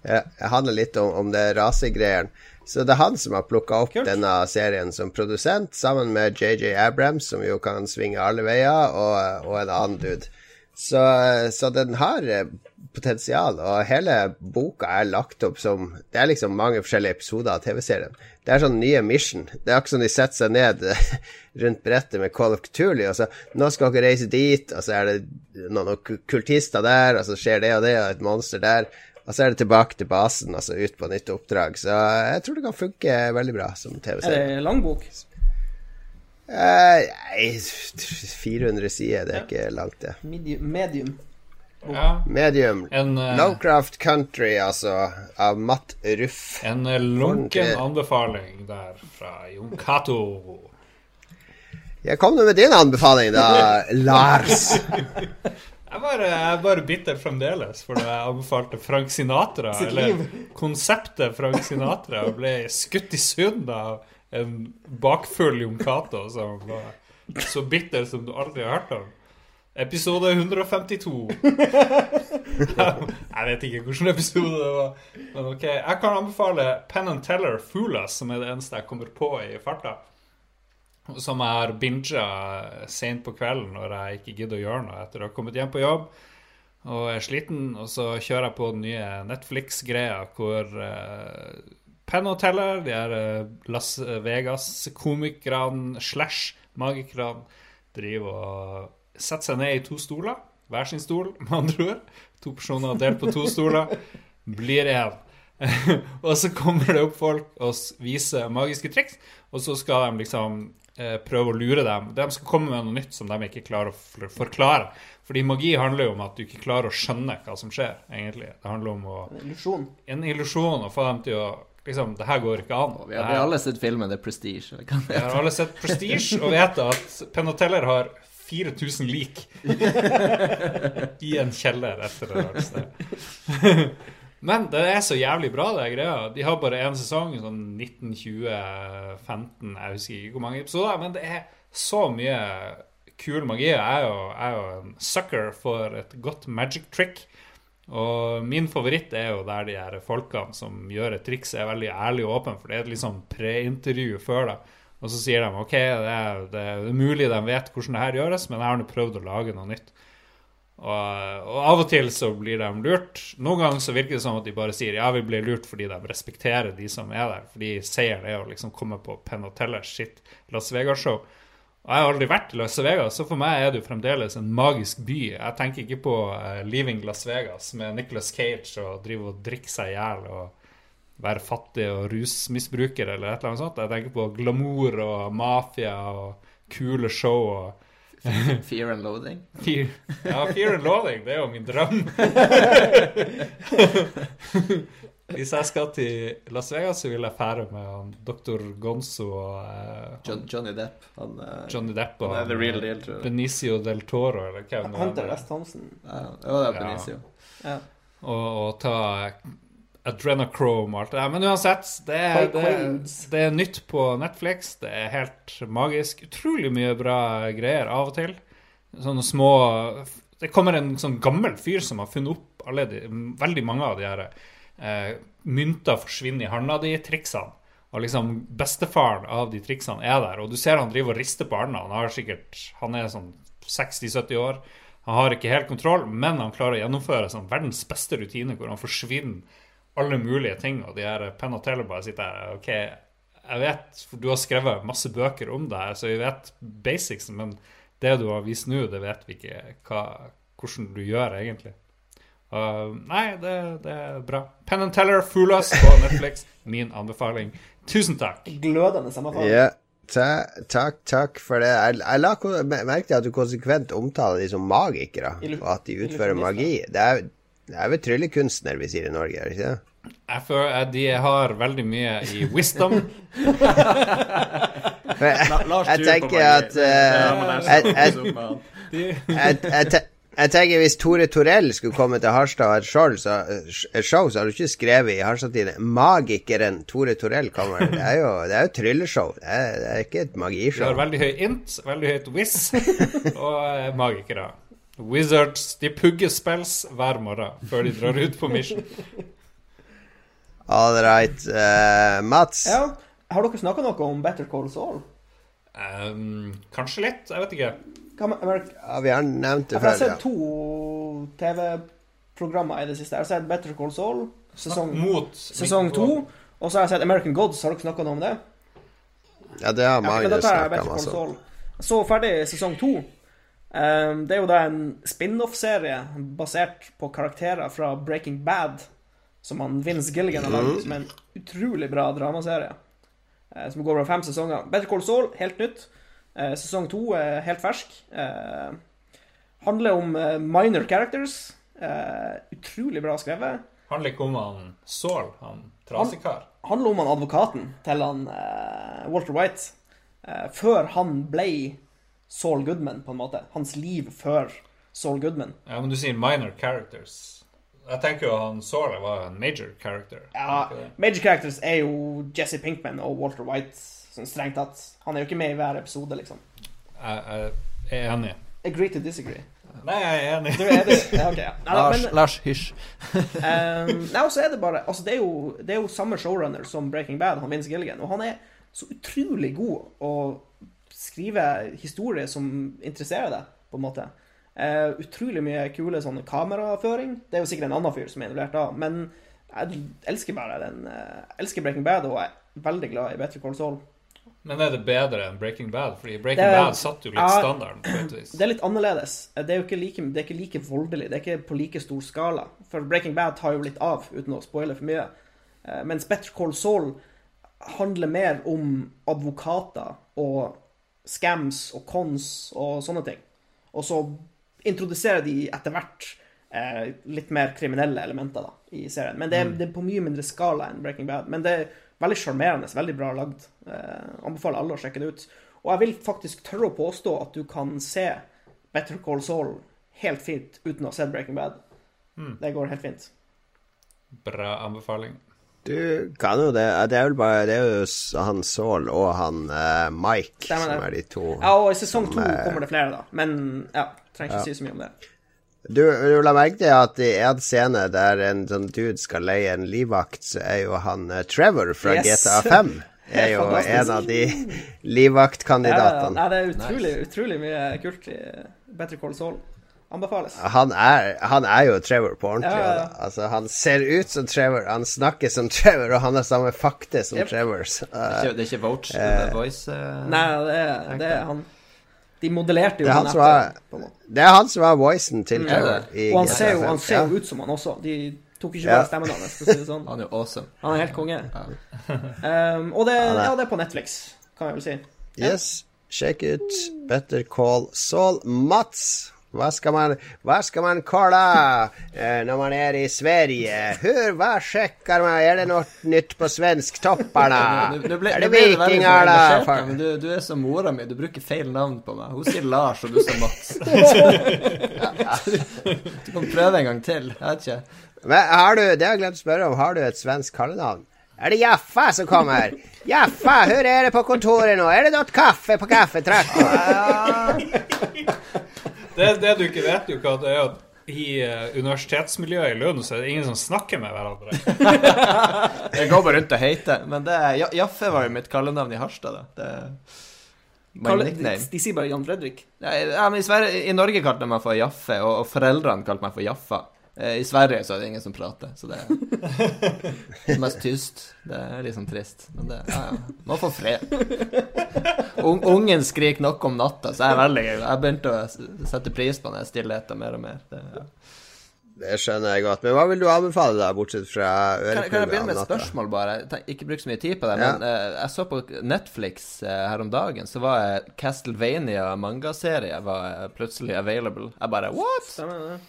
ja, handler litt om, om det rasegreiene. Så det er han som har plukka opp Kult. denne serien som produsent, sammen med JJ Abrams, som jo kan svinge alle veier, og, og en annen dude. Så, så den har eh, potensial, og hele boka er lagt opp som Det er liksom mange forskjellige episoder av TV-serien. Det er sånn nye mission. Det er akkurat som de setter seg ned rundt brettet med Call of Cthulhu, og så Nå skal dere reise dit, og så er det noen kultister der, og så skjer det og det, og et monster der. Og så er det tilbake til basen, altså ut på nytt oppdrag. Så jeg tror det kan funke veldig bra som Er TV-serie. det lang bok? Eh, nei, 400 sider, det er ikke langt, det. Medium? medium. Ja. Medium. En, uh, Lovecraft Country, altså, av Matt Ruff. en lunken anbefaling der fra Jon Cato. Jeg kom nå med din anbefaling, da, Lars. Jeg bare, jeg bare bitter fremdeles fordi jeg anbefalte Frank Sinatra. Eller konseptet Frank Sinatra og ble skutt i sund av en bakfull Jon Cato som var så bitter som du aldri har hørt om. Episode 152. jeg vet ikke hvilken episode det var. Men ok, Jeg kan anbefale Penn and Teller Fool Us, som er det eneste jeg kommer på i farta. Som jeg har binga sent på kvelden når jeg ikke gidder å gjøre noe etter å ha kommet hjem på jobb og er sliten. Og så kjører jeg på den nye Netflix-greia hvor uh, Penn and Teller, de her eh, Las Vegas-komikerne slash magikerne, driver og setter seg ned i to stoler. Hver sin stol, med andre ord. To personer delt på to stoler blir én. og så kommer det opp folk og viser magiske triks, og så skal de liksom eh, prøve å lure dem. De skal komme med noe nytt som de ikke klarer å forklare. Fordi magi handler jo om at du ikke klarer å skjønne hva som skjer, egentlig. Det handler om å En illusjon. En illusjon, og få dem til å Liksom, det her går ikke an. Vi har, vi har alle sett filmen The Prestige. Vi har alle sett Prestige og vet at Penn Teller har 4000 lik i en kjeller etter det sted. Men det er så jævlig bra, det greia. De har bare én sesong, sånn 1920-15, jeg husker ikke hvor mange episoder. Men det er så mye kul magi. Jeg er jo, jeg er jo en sucker for et godt magic trick. Og min favoritt er jo der de her folkene som gjør et triks, er veldig ærlig og åpne, for det er et liksom preintervju før, da. Og så sier de OK, det er, det er mulig de vet hvordan det her gjøres, men jeg har nå prøvd å lage noe nytt. Og, og, av og til så blir de lurt. Noen ganger så virker det som at de bare sier ja, vi blir lurt fordi de respekterer de som er der. Fordi seieren er å liksom komme på Penn Tellers sitt Las Vegas-show. Og Jeg har aldri vært i Las Vegas, så for meg er det jo fremdeles en magisk by. Jeg tenker ikke på uh, Leaving Las Vegas med Nicholas Cage og drive og drikke seg i hjel og være fattig og rusmisbruker eller et eller annet sånt. Jeg tenker på glamour og mafia og kule show og Fear and loathing? Fear, ja, fear and loathing. Det er jo min drøm. Hvis jeg skal til Las Vegas, så vil jeg fære med dr. Gonzo og uh, John, Johnny Depp. Han, uh, Johnny Depp og han er the real deal, tror jeg. Benicio del Toro, eller hva det Hunter S. Thompson. Ja, det er Benicio. Ja. Og, og, ta Adrenochrome og alt det der. Men uansett, det er, det, det er nytt på Netflix. Det er helt magisk. Utrolig mye bra greier av og til. Sånne små Det kommer en sånn gammel fyr som har funnet opp alle de, veldig mange av de her eh, mynter forsvinner i handa di-triksene. Og liksom bestefaren av de triksene er der, og du ser han driver og rister på arna. Han, har sikkert, han er sånn 60-70 år. Han har ikke helt kontroll, men han klarer å gjennomføre sånn verdens beste rutine hvor han forsvinner alle mulige ting. Og de her Penn og Teller bare sitter her OK, jeg vet, for du har skrevet masse bøker om det her, så vi vet basicsen, men det du har vist nå, det vet vi ikke hva, hvordan du gjør, egentlig. Uh, nei, det, det, er bra. Penn and Teller, Fool Us på Netflix. Min anbefaling. Tusen takk. Glødende sammenfall. Yeah. takk, takk for det. Jeg, jeg la merke til at du konsekvent omtaler de som magikere, og at de utfører magi. Det er, det er vel tryllekunstner vi sier i Norge, er det ikke det? Jeg føler at de har veldig mye i wisdom. jeg, tenker at uh, jeg, jeg tenker Hvis Tore Torell skulle komme til Harstad og ha et show, så, show, så har du ikke skrevet i Harstad-tiden 'Magikeren Tore Torell kommer'. Det er jo, det er jo trylleshow. Det er, det er, ikke et magishow. De har veldig høy int, veldig høyt whiz, og eh, magikere. Wizards de pugger spells hver morgen før de drar ut på mission. All right. Uh, Mats? Ja, har dere snakka noe om Better Call Saul? Um, kanskje litt. Jeg vet ikke. Ja, vi har nevnt det før. Jeg har sett to TV-programmer i det siste. Jeg har sett Better Call Saul, sesong, sesong to. Og så har jeg sett American Gods. Har dere snakka noe om det? Ja, det har Magnus ja, snakka om. Altså. Så ferdig sesong to. Um, det er jo da en spin-off-serie basert på karakterer fra Breaking Bad, som han Vince Gilligan har lagd, som er en utrolig bra dramaserie. Uh, som går over fem sesonger. Better Call Saul, helt nytt. Eh, sesong to er helt fersk. Eh, handler om eh, minor characters. utrolig bra skrevet. Handler ikke om han Saul, han trasekar? Handler om han advokaten til han Walter White. før han ble Saul Goodman, på en måte. Hans liv før Saul Goodman. Ja, Men du sier minor characters. Jeg tenker jo han Saul var en major character. Ja, major characters er jo Jesse Pinkman og Walter White Sånn strengt tatt. Han er jo ikke med i hver episode, liksom. Jeg, jeg er enig. Agree to disagree. Nei, jeg er enig. Du er det, okay, ja. Nei, Lars, men, Lars hysj. um, nei, og så er det bare Altså, det er, jo, det er jo samme showrunner som Breaking Bad, han Vince Gilligan, og han er så utrolig god å skrive historier som interesserer deg, på en måte. Uh, utrolig mye kule sånne kameraføring. Det er jo sikkert en annen fyr som er involvert da, men jeg elsker bare den uh, elsker Breaking Bad, og er veldig glad i Better Call Saul. Men er det bedre enn Breaking Bad? Fordi Breaking er- Bad satte jo litt Ja. standarden. på et vis. Det er litt annerledes. Det er jo ikke like, det er ikke like voldelig. Det er ikke på like stor skala. For Breaking Bad tar jo litt av, uten å spoile for mye. Uh, Mens Better Call Saul handler mer om advokater og scams og cons og sånne ting. Og så introduserer de etter hvert eh, litt mer kriminelle elementer da, i serien. Men det er, det er på mye mindre skala enn Breaking Bad. Men det er veldig sjarmerende, veldig bra lagd. Eh, anbefaler alle å sjekke det ut. Og jeg vil faktisk tørre å påstå at du kan se Better Call Saul helt fint uten å ha sett Breaking Bad. Det går helt fint. Bra anbefaling. Du kan jo det. Det er vel bare Det er jo han Saul og han uh, Mike Stemmer som er de to. Ja, og i sesong to er- kommer det flere, da. Men ja, trenger ikke si så mye om det. Du, du la merke til at i en scene der en sånn dude skal leie en livvakt, så er jo han eh, Trevor fra Yes. GTA 5 er jo Fantastisk. en av de Ja, ja, ja. livvaktkandidatene. Det er utrolig, utrolig mye kult i Better Call Saul. Anbefales. Han er, han er jo Trevor på ordentlig. Ja, ja, ja. Altså, han ser ut som Trevor, han snakker som Trevor, og han har samme fakte som Yep. Trevor. Uh, Det er eh, ikke, det er ikke Voach, det er voice uh, Nei, det er, det er han. De modellerte jo Det er han på som var- på en måte. det er han som er voicen til Mm. Trevor. I Og han GTA ser jo, han ser Ja. jo ut som han også. De tok ikke Ja. bare stemmen hans, sånn. Han er jo awesome. Han er helt konge. Um, og det, ja, det er på Netflix, kan jeg vel si. Yes, sjekk ut Better Call Saul. Mats, hva skal man, hva skal man kolla eh, når man er i Sverige? Hør, hva sjekker man? Er det noe nytt på ble- Er det vikinger, da? Men du, du er som mora mi, du bruker feil navn på meg. Hun sier Lars, og du sier Mats. du kan prøve en gang til. Jeg vet ikke. Men har du, det har jeg glemt å spørre om, har du et svensk kallenavn? Er det Jaffa som kommer? Jaffa, hur er det på kontoret nå? Er det noe kaffe på kaffetrakten? Det, det du ikke vet, jo, hva det er at i eh, universitetsmiljøet i Lund så er det ingen som snakker med hverandre. Jeg går bare rundt og heter. Men det er, Jaffe var jo mitt kallenavn i Harstad, da. Det er my Kalle, de, de sier bare Jan Fredrik. Ja, men i, Sverige, I Norge kalte de meg for Jaffe, og, og foreldrene kalte meg for Jaffa. Eh, I Sverige så er det ingen som prater, så det er mest tyst. Det er liksom trist. Men det ja, ja. Må få fred. Un, ungen skriker nok om natta, så jeg er veldig Jeg begynte å sette pris på den stillheten mer og mer. Det, ja. Det skjønner jeg godt. Men hva vil du anbefale, da, bortsett fra Kan, kan jeg begynne med et spørsmål, bare? Ikke bruk så mye tid på det. Ja. Men uh, jeg så på Netflix uh, her om dagen, så var Castlevania mangaserie var plutselig available. Jeg bare What?! Stemmer det?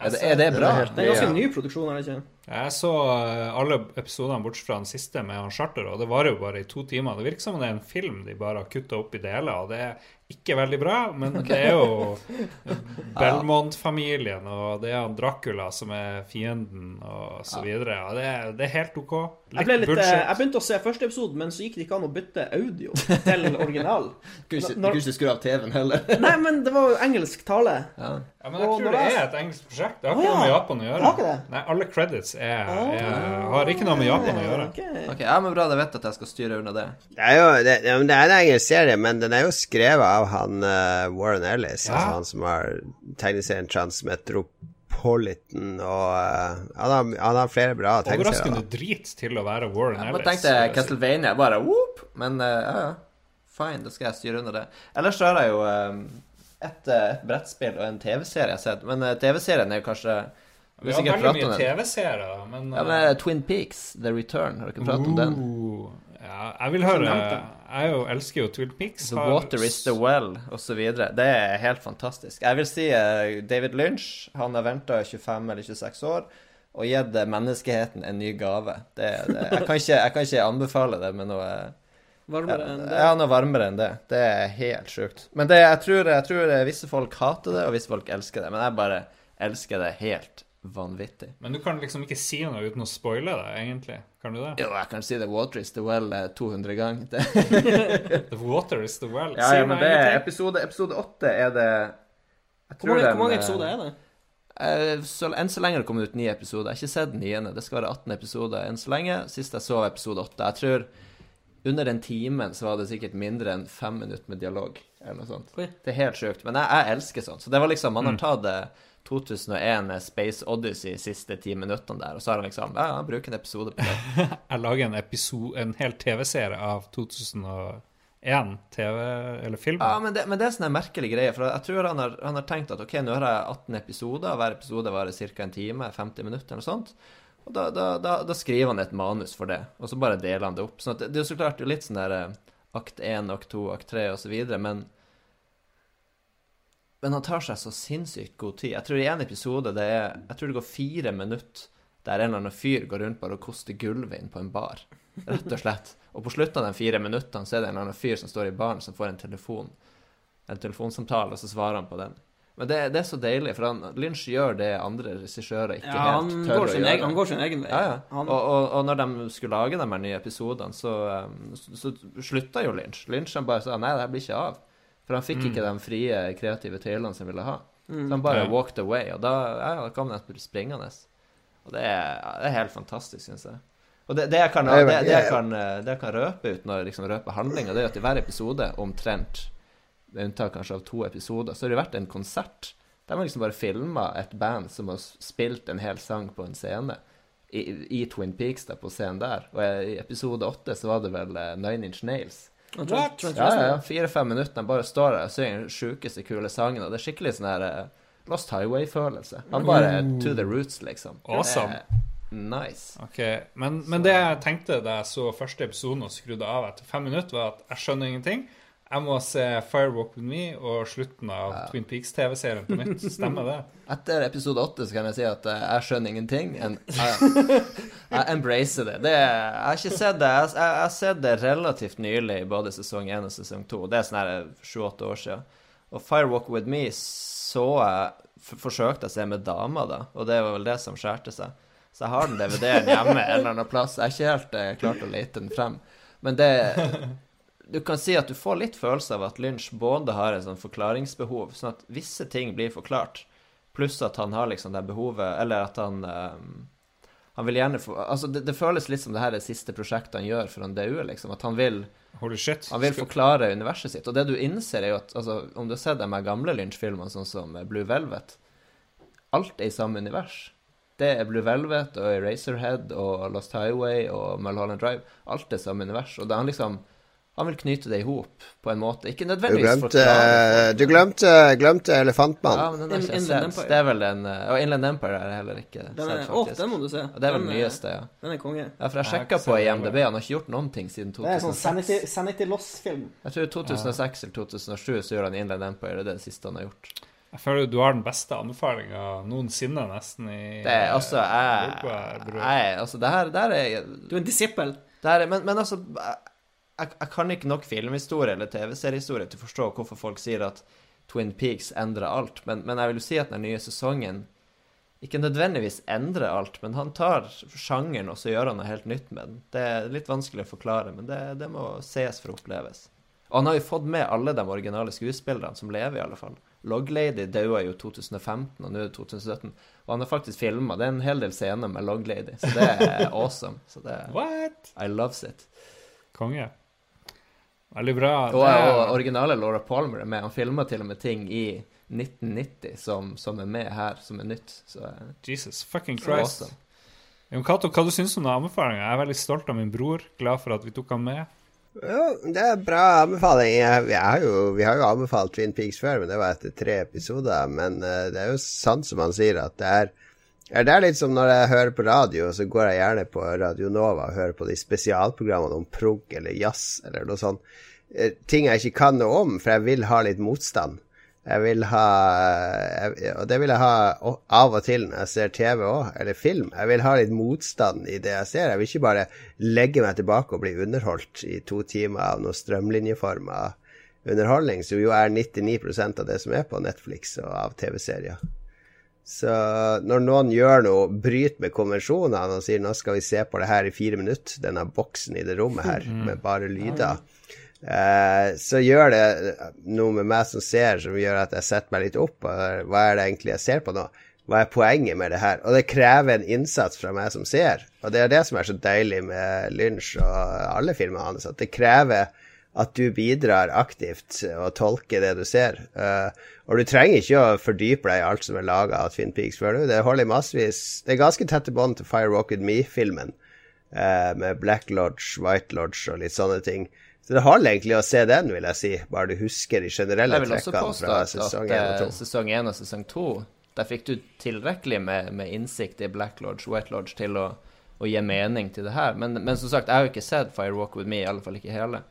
Er det, er det bra? helt- Det er en ganske ny produksjon, er det ikke? Jeg så eh, alle episodene bortsett fra den siste med han Charter, og det varer jo bare i to timer. Det virker som det er en film de bare har kutta opp i deler, og det er ikke veldig bra, men det er jo Belmont-familien, og det er han Dracula som er fienden, og så videre. Og det, er, det er helt OK. Jeg, Litt eh, jeg begynte å se første episode, men så gikk det ikke an å bytte audio til original. Du kunne ikke- skru av TV-en heller. Nei, men det var jo engelsk tale. Ja. Ja, men jeg Og tror det er et engelsk prosjekt. Det har ikke noe med. Japan å gjøre. Nei, alle credits er, er, har ikke noe med Japan å gjøre. Ok. Ok, ja, men bra, da vet jeg at jeg skal styre unna det. Det er jo det, det er en engelsk serie, men den er jo skrevet av han uh, Warren Ellis, Ja. altså han som har tegneserien Transmetropolitan, og uh, han, har, han har flere bra tegneserier. Overraskende drit til å være Warren Jeg Ellis. Jeg tenkte Castlevania, bare whoop! Men uh, ja, ja. Fine, da skal jeg styre under det. Ellers så har jeg jo et, et brettspill og en TV-serie jeg har sett. Men TV-serien er jo kanskje Vi har veldig mye. TV-seere, men, Ja, men Twin Peaks, The Return, har dere pratet om den? Ja, jeg vil høre. Jeg jo elsker jo Twin Peaks. The har- Water is the Well, osv. Det er helt fantastisk. Jeg vil si eh, David Lynch, han har venta 25 eller 26 år og gitt eh, menneskeheten en ny gave. Det, det, jeg, kan ikke, jeg kan ikke anbefale det med noe Varmere enn det. Ja, noe varmere enn det. Det er helt sjukt. Men det, jeg, tror, jeg tror eh, visse folk hater det, og visse folk elsker det. Men jeg bare elsker det helt vanvittig. Men du kan liksom ikke si noe uten å spoile det, egentlig. Kan du det? Jo, jeg kan si The Water is the Well eh, 200 ganger. The water is the well. ja, ja, men det er episode, episode 8 er det jeg Hvor mange, den, hvor mange eh, episoder er det? Eh, så, enn så lenge har det kommet ut ni episoder. Jeg har ikke sett den niende. Det skal være 18 episoder enn så lenge. Sist jeg så episode 8. Jeg tror under den timen så var det sikkert mindre enn fem minutter med dialog. Eller noe sånt. Oi. Det er helt sjukt. Men jeg, jeg elsker sånt. Så det var liksom Man har tatt eh, 2001 eh, Space Odyssey siste ti minuttene der, og så har han liksom Ja, han bruker en episode på det. Jeg lager en, episode, en hel TV-serie av 2001 TV eller film. Ja, men det, men det er sånn merkelig greie. For jeg tror han har, han har tenkt at ok, nå har jeg 18 episoder, hver episode varer ca. en time, 50 minutter eller noe sånt. Og da, da, da, da, skriver han et manus for det, og så bare deler han det opp. Sånn det, det er jo så klart litt sånn der eh, akt 1, akt 2, akt 3 osv., men men han tar seg så sinnssykt god tid. Jeg tror i en episode det er Jeg tror det går fire minutter der en eller annen fyr går rundt bare og koster gullvin på en bar. Rett og slett. Og på slutten av de fire minuttene så er det en eller annen fyr som står i baren, som får en telefon. En telefonsamtale, og så svarer han på den. Men det, det er så deilig, for han, Lynch gjør det andre regissører ikke ja, helt tør å gjøre. Egen, han går sin egen vei. Ja, ja. Han... Og, og, og, når de skulle lage de her nye episodene, så, um, så, så slutta jo Lynch. Lynch han bare sa nei, det her blir ikke av. For han fikk mm. ikke de frie, kreative tøylene som han ville ha. Mm. Så han bare walked away, og da, ja, da kom han springende. Og det er, det er helt fantastisk, syns jeg. Og det, det, jeg kan, det, det, jeg kan, det, jeg kan, røpe uten å liksom røpe handlinga, det er at i hver episode, omtrent, med unntak kanskje av to episoder, så har det vært en konsert. Der man liksom bare filma et band som har spilt en hel sang på en scene. I, i Twin Peaks, der, på scenen der. Og i episode åtte så var det vel uh, Nine Inch Nails. What? Ja, ja, Fire-fem minutter, de bare står der og synger den sjukeste kule sangen. Og det er skikkelig sånn her uh, Lost Highway-følelse. Han bare mm. to the roots, liksom. Awesome. Nice. Ok, men, men, det jeg tenkte da jeg så første episoden og skrudde av etter fem minutter, var at jeg skjønner ingenting. Jeg må se Firewalk With Me og slutten av ja. Twin Peaks-TV-serien på nytt. Stemmer det? Etter episode åtte kan jeg si at uh, jeg skjønner ingenting. En, jeg, jeg embracer det. det jeg har ikke sett det. Jeg, jeg, har sett det relativt nylig, i både sesong én og sesong to. Det er sånn her sju-åtte år siden. Og Firewalk With Me så jeg forsøkte å se med dama, da, og det var vel det som skjærte seg. Så jeg har den DVD-en hjemme en eller annen plass. Jeg har ikke helt eh, klart å lete den frem. Men det Du kan si at du får litt følelse av at Lynch både har et sånn forklaringsbehov, sånn at visse ting blir forklart, pluss at han har liksom det behovet Eller at han um, Han vil gjerne få Altså, det, det, føles litt som det her er det siste prosjektet han gjør før han dauer, liksom. At han vil Han vil forklare universet sitt. Og det du innser, er jo at altså, om du har sett de gamle Lynch-filmene, sånn som Blue Velvet Alt er i samme univers. Det er Blue Velvet og Eraserhead og Lost Highway og Mulholland Drive. Alt er samme univers. Og det er han liksom han vil knyte det i hop på en måte. Ikke nødvendigvis Du glemte, du glemte, glemte Elefantmann. Ja, men den er ikke sett. Det er vel den eh, Og Inland Empire er heller ikke den er, sett, faktisk. Å, den må du se. Og det er vel den nyeste, ja. Den er konge. Ja, for jeg sjekka på IMDb, han har ikke gjort noen ting siden 2006. Det er sånn Sanity, Sanity Loss-film. Jeg tror 2006 eller 2007 så gjør han Inland Empire. Det er det siste han har gjort. Jeg føler du har den beste anbefalinga noensinne, nesten, i Det er altså Jeg, jeg Altså, det her, det her er Du er en disippel. Men, men altså jeg, jeg, kan ikke nok filmhistorie eller TV-seriehistorie til å forstå hvorfor folk sier at Twin Peaks endrer alt, men, men jeg vil jo si at den nye sesongen ikke nødvendigvis endrer alt, men han tar sjangeren og så gjør han noe helt nytt med den. Det er litt vanskelig å forklare, men det, det må ses for å oppleves. Og han har jo fått med alle de originale skuespillerne som lever, i alle fall. Loglady daua jo 2015, og nå er det 2017. Og han har faktisk filma. Det er en hel del scener med Loglady, så det er awesome. Så det What? I loves it. Konge. Veldig bra. Og, og originale Laura Palmer er med. Han filma til og med ting i 1990 som, som, er med her, som er nytt. Så, eh, Jesus fucking Christ. Awesome. Kato, hva du syns du om anbefalinga? Jeg er veldig stolt av min bror. Glad for at vi tok han med. Ja, det er bra anbefaling. Vi har, jo, vi har jo anbefalt Twin Peaks før, men det var etter tre episoder. Men uh, det er jo sant som han sier, at det er det er litt som når jeg hører på radio, så går jeg gjerne på Radio Nova og hører på de spesialprogrammene om prog eller jazz eller noe sånt. Eh, ting jeg ikke kan noe om, for jeg vil ha litt motstand. Jeg vil ha Og det vil jeg ha av og til når jeg ser TV òg, eller film. Jeg vil ha litt motstand i det jeg ser. Jeg vil ikke bare legge meg tilbake og bli underholdt i to timer av noe strømlinjeforma underholdning, som jo er 99 av det som er på Netflix og av TV-serier. Så når noen gjør noe, bryter med konvensjonene og sier nå skal vi se på det her i fire minutter, denne boksen i det rommet her mm. med bare lyder, eh, så gjør det noe med meg som ser, som gjør at jeg setter meg litt opp. Og hva er det egentlig jeg ser på nå? Hva er poenget med det her? Og det krever en innsats fra meg som ser. Og det er det som er så deilig med Lynch og alle filmene hans, at det krever at du bidrar aktivt og tolker det du ser. Uh, og du trenger ikke å fordype deg i alt som er laga av Twin Peaks før du. Det holder massevis Det er ganske tette bånd til Fire Rocket Me-filmen, eh, med Black Lodge, White Lodge og litt sånne ting. Så det holder egentlig å se den, vil jeg si. Bare du husker de generelle trekkene fra sesong 1 og 2. Eh, sesong 1 og sesong 2, der fikk du tilrekkelig med, med innsikt i Black Lodge, White Lodge til å, å gi mening til det her. Men, men, som sagt, jeg har jo ikke sett Fire Walk With Me, i alle fall ikke hele.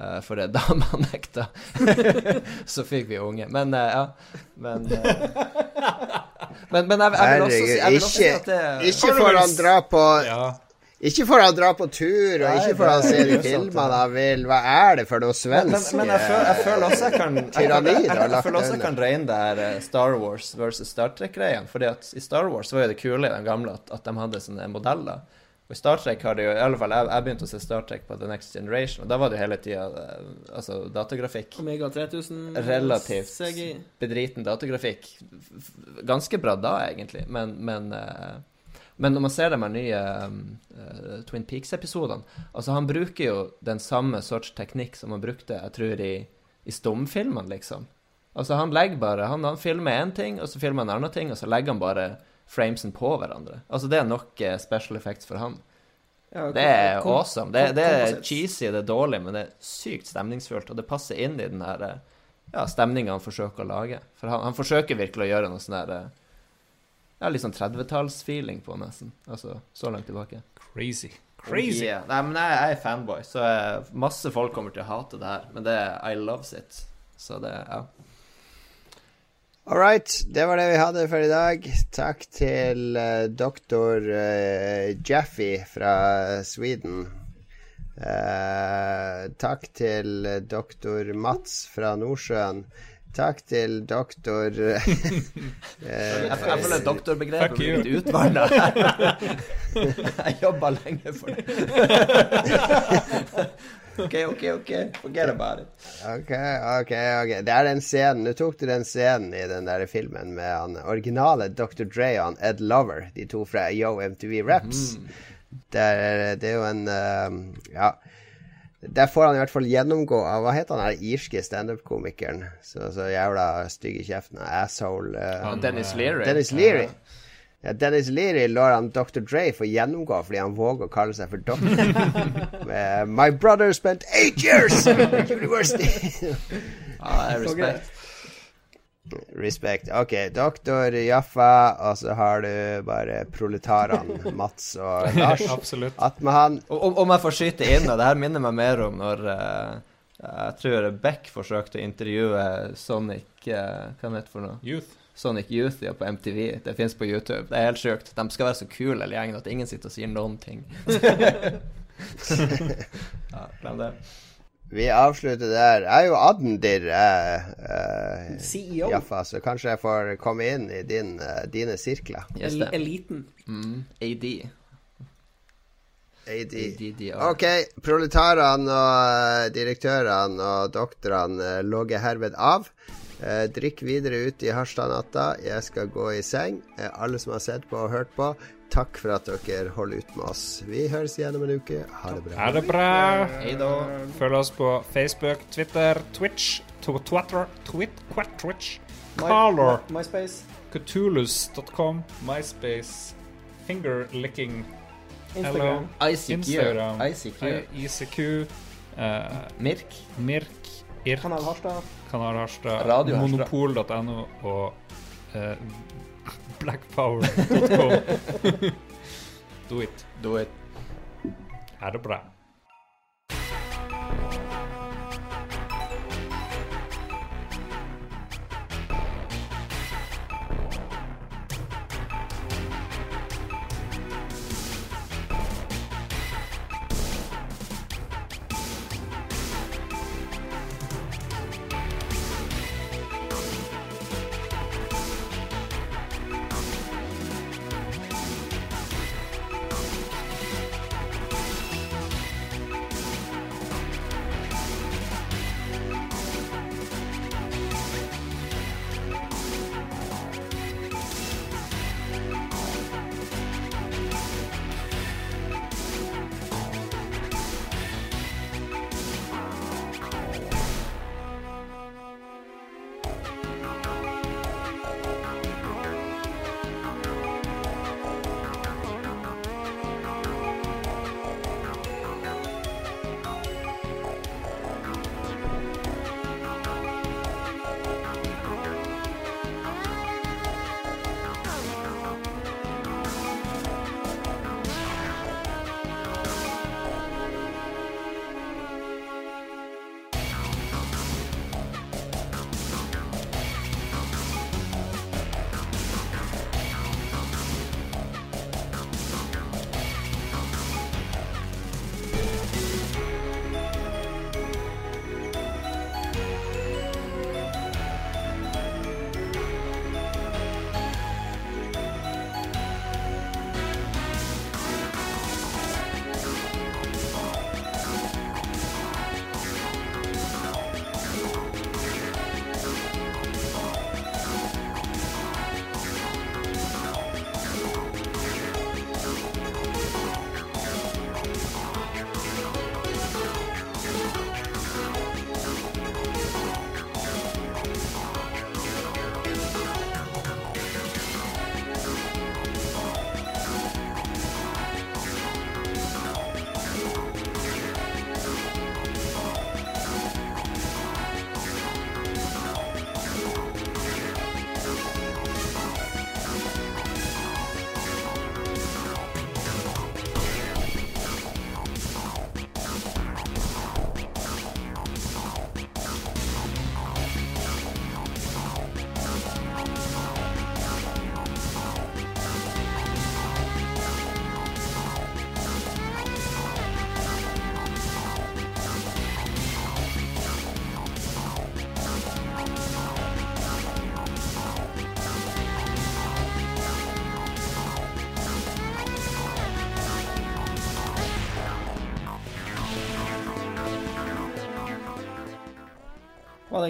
Uh, for det dama nekta. så fikk vi unge. Men uh, ja. Men, uh, men, men jeg, jeg, vil også si, jeg vil også si at det Ikke for han dra på ja. Ikke for å dra på tur, og ikke for å se de filmene han vil. Hva er det for noe svensk Men, men jeg, føler, jeg, føler, også jeg kan tyranni jeg, jeg, jeg, føler også jeg kan regne det her Star Wars versus Star Trek-greien. Fordi at i Star Wars var jo det kule i den gamle at, at de hadde sånne modeller. Og i Star Trek har det jo I alle fall jeg, jeg begynte å se Star Trek på The Next Generation, og da var det jo hele tida eh, altså datagrafikk. Omega 3000 Relativt CGI. bedriten datagrafikk. Ganske bra da, egentlig, men, men uh, men når man ser de nye uh, Twin Peaks-episodene Altså, han bruker jo den samme sorts teknikk som han brukte, jeg tror, i, i stumfilmene, liksom. Altså, han legger bare Han, han filmer én ting, og så filmer han en annen ting, og så legger han bare framesen på hverandre. Altså, det er nok uh, special effects for han. Ja, det er kom, awesome. Det, det, er cheesy, det er dårlig, men det er sykt stemningsfullt, og det passer inn i den her uh, ja, stemninga han forsøker å lage. For han, han forsøker virkelig å gjøre noe sånn her ja, har litt sånn 30-tallsfeeling på, nesten. Altså så langt tilbake. Crazy. Crazy. Yeah. Nei, men jeg, jeg, er fanboy, så jeg, masse folk kommer til å hate det her. Men det er I loves it. Så det, ja. All right. Det var det vi hadde for i dag. Takk til uh, doktor uh, Jaffe fra Sweden. Uh, takk til doktor Mats fra Nordsjøen. Takk til doktor uh, Jeg føler doktorbegrepet blir litt utvanna. jeg jobba lenge for det. OK, OK, OK. Forget about it. OK, OK. ok Det er den scenen Nå tok du den scenen i den der filmen med han originale Dr. Dre og Ed Lover, de to fra Yo MTV Raps. Mm. Det, er, det er jo en uh, Ja. Der får han i hvert fall gjennomgå av Hva heter han der irske standup-komikeren? Så, så, jævla stygg i kjeften. Asshole. Uh, Dennis Leary. Dennis Leary. Ja, Dennis Leary lar han Dr. Dre få gjennomgå fordi han våger å kalle seg for doktor. My brother spent eight years at university. ah, respekt. Respekt. Ok, doktor Jaffa, og så har du bare proletarene Mats og Lars. Absolutt. Atmehan. Om, om jeg får skyte inn, og det her minner meg mer om når uh, jeg tror Beck forsøkte å intervjue Sonic uh, Hva heter det for noe? Youth. Sonic Youth på MTV. Det fins på YouTube. Det er helt sjukt. De skal være så kule, hele gjengen, at ingen sitter og sier noen ting. ja, glem det. Vi avslutter der. Jeg er jo Adndir, eh, eh, CEO. Jaffa, så kanskje jeg får komme inn i din, eh, dine sirkler. Yes, Eliten. Mm. AD. AD. OK. Proletarene og direktørene og doktorene logger herved av. drikk videre ut i Harstad-natta. Jeg skal gå i seng. alle som har sett på og hørt på, Takk for at dere holder ut med oss. Vi høres igjen om en uke. Ha det bra. Ha det bra. Hei da. Følg oss på Facebook, Twitter, Twitch, Twitter, Twit, Twitch, Parlor, MySpace, Cthulhus.com, MySpace, Fingerlicking, Instagram, ICQ, Instagram, ICQ, ICQ uh, Mirk, Mirk, IRK, Kanal Harstad, Kanal Harstad, Monopol.no og eh, blackpower.com. Do it. Do it. Ha det bra.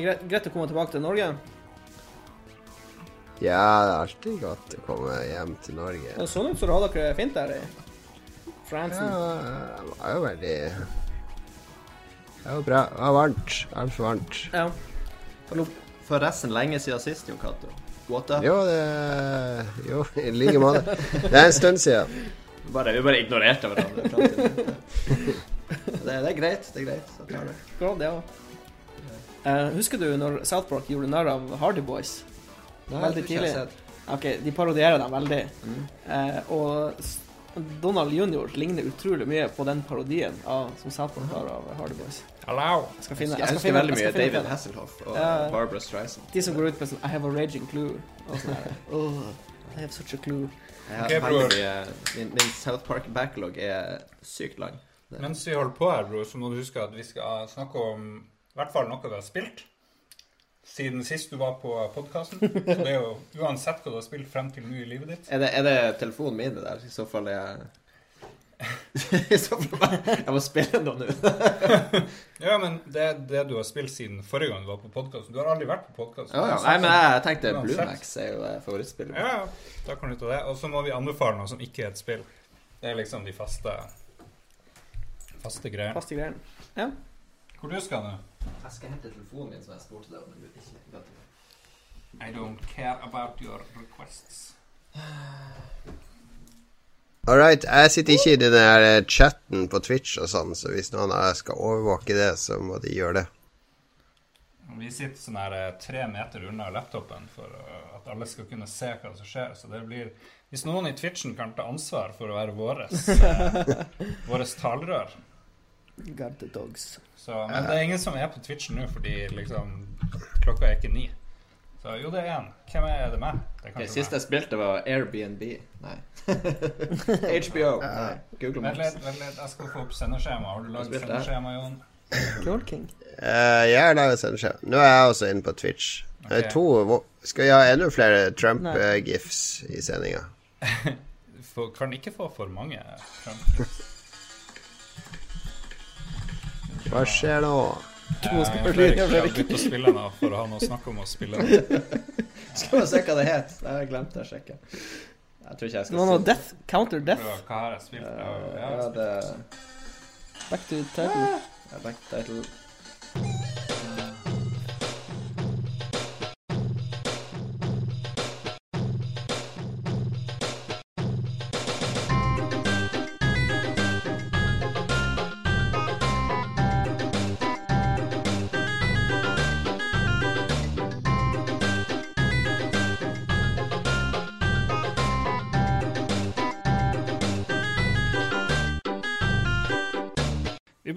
Det greit, greit å komme tilbake til Norge? Ja, det er alltid godt å komme hjem til Norge. Det så ut som du hadde dere fint der i Ja, det var jo veldig Det var bra. Det var varmt. Altfor varmt. Ja. Forresten lenge siden sist, Jon Cato. Gåte? Jo, det Jo, i like måte. Det er en stund siden. Bare, vi bare ignorerte hverandre. det, det er greit. Det er greit. Så tar det. Glad, ja. Eh, husker du når South Park gjorde narr av Hardy Boys? Nei, Veldig tidlig. Ok, de parodierer dem veldig. Mm. Eh, og Donald Junior ligner utrolig mye på den parodien av, som South Park har av Hardy Boys. Hello. Jeg skal finne, Jeg jeg husker finne, veldig mye finne David. Hasselhoff og Ja. Barbara Streisand. De som går ut med sånn I have a raging clue. Og sånn. Oh, I have such a clue. Jeg har Ok, veldig bror. mye min, min South Park-backlog er sykt lang. Det- Mens vi holder på her, bror, så må du huske at vi skal snakke om i hvert fall noe du har spilt. Siden sist du var på podkasten. Så det er jo uansett hva du har spilt frem til nå i livet ditt. Er det, er det telefonen min det der? I så fall er jeg I så fall Jeg må spille noe nå. Ja, men det det du har spilt siden forrige gang du var på podkasten. Du har aldri vært på podkasten. Ja, ja. Nei, men jeg tenkte Bluemax er jo eh, favorittspillet. Ja, ja. Da kan du ta det. Og så må vi anbefale noe som ikke er et spill. Det er liksom de faste faste greiene. Faste greiene. Ja. Hvor du skal nå? Jeg skal hente telefonen min, som jeg spurte deg om. men ikke ga til. I don't care about your requests. All right. Jeg sitter ikke i den der eh, chatten på Twitch og sånn, så hvis noen av skal overvåke det, så må de gjøre det. Vi sitter sånn her eh, tre meter unna laptopen for eh, at alle skal kunne se hva som skjer. Så det blir Hvis noen i Twitchen kan ta ansvar for å være våres, eh, våres talerør Got the dogs. så, Men det er ingen som er på Twitchen nå, fordi liksom klokka er ikke ni. Så jo, det er én. Hvem er det med? Det er Det siste jeg spilte, var Airbnb. Nei. HBO. Nei. Google Maps. Vent litt, vent litt. Jeg skal få opp sendeskjema. Har du lagd sendeskjema, Jon? Cool King. Uh, jeg har laget sendeskjema. Nå er jeg også inne på Twitch. Er to hvor- Skal vi ha enda flere Trump-gifs i sendinga? Kan ikke få for mange. Hva skjer nå? To skal bli- Fredrik har begynt å spille nå for å ha noe å snakke om å spille. Skal vi se hva det het? Jeg glemte å sjekke. Jeg tror ikke jeg skal noe si Death. Counter Death. Prøv, Hva har jeg spilt? Eh, Ja, Ja, ja, det Back to title. er back title.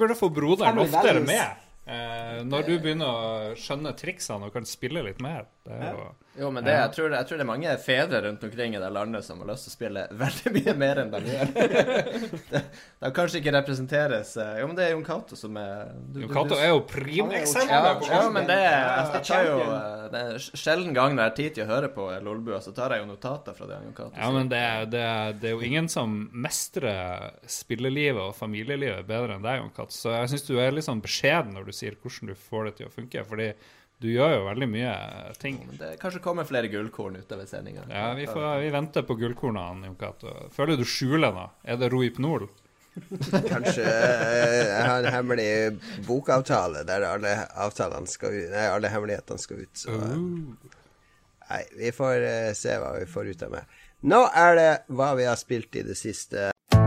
Burde få broderen oftere med. Eh, når du begynner å skjønne triksene og kan spille litt mer. Det er jo Jo, men det, jeg, tror, jeg tror det er mange fedre rundt omkring i det landet som har lyst til å spille veldig mye mer enn de gjør. det, de kanskje ikke representeres eh, Jo, men det er Jon Cato som er du- Jon Cato er jo Han primeksempel jo ja, ja, men det jeg, jeg tar jo eh, Det er sjelden gang når jeg har tid til å høre på Lolbua, så tar jeg jo notater fra det Jon Cato Ja, men det det, det er jo ingen som mestrer spillelivet og familielivet bedre enn deg, Jon Cato. Så jeg syns du er litt sånn beskjeden når du sier hvordan du får det til å funke. Fordi du gjør jo veldig mye ting. Men det kanskje kommer flere gullkorn utover sendinga. Ja, vi, får, vi venter på gullkornene, Jon Cato. Føler du skjuler noe? Er det Rohypnol? Kanskje eh, jeg har en hemmelig bokavtale der alle avtalene skal ut Nei, alle hemmelighetene skal ut. Så nei, vi får eh, se hva vi får ut av meg. Nå er det hva vi har spilt i det siste.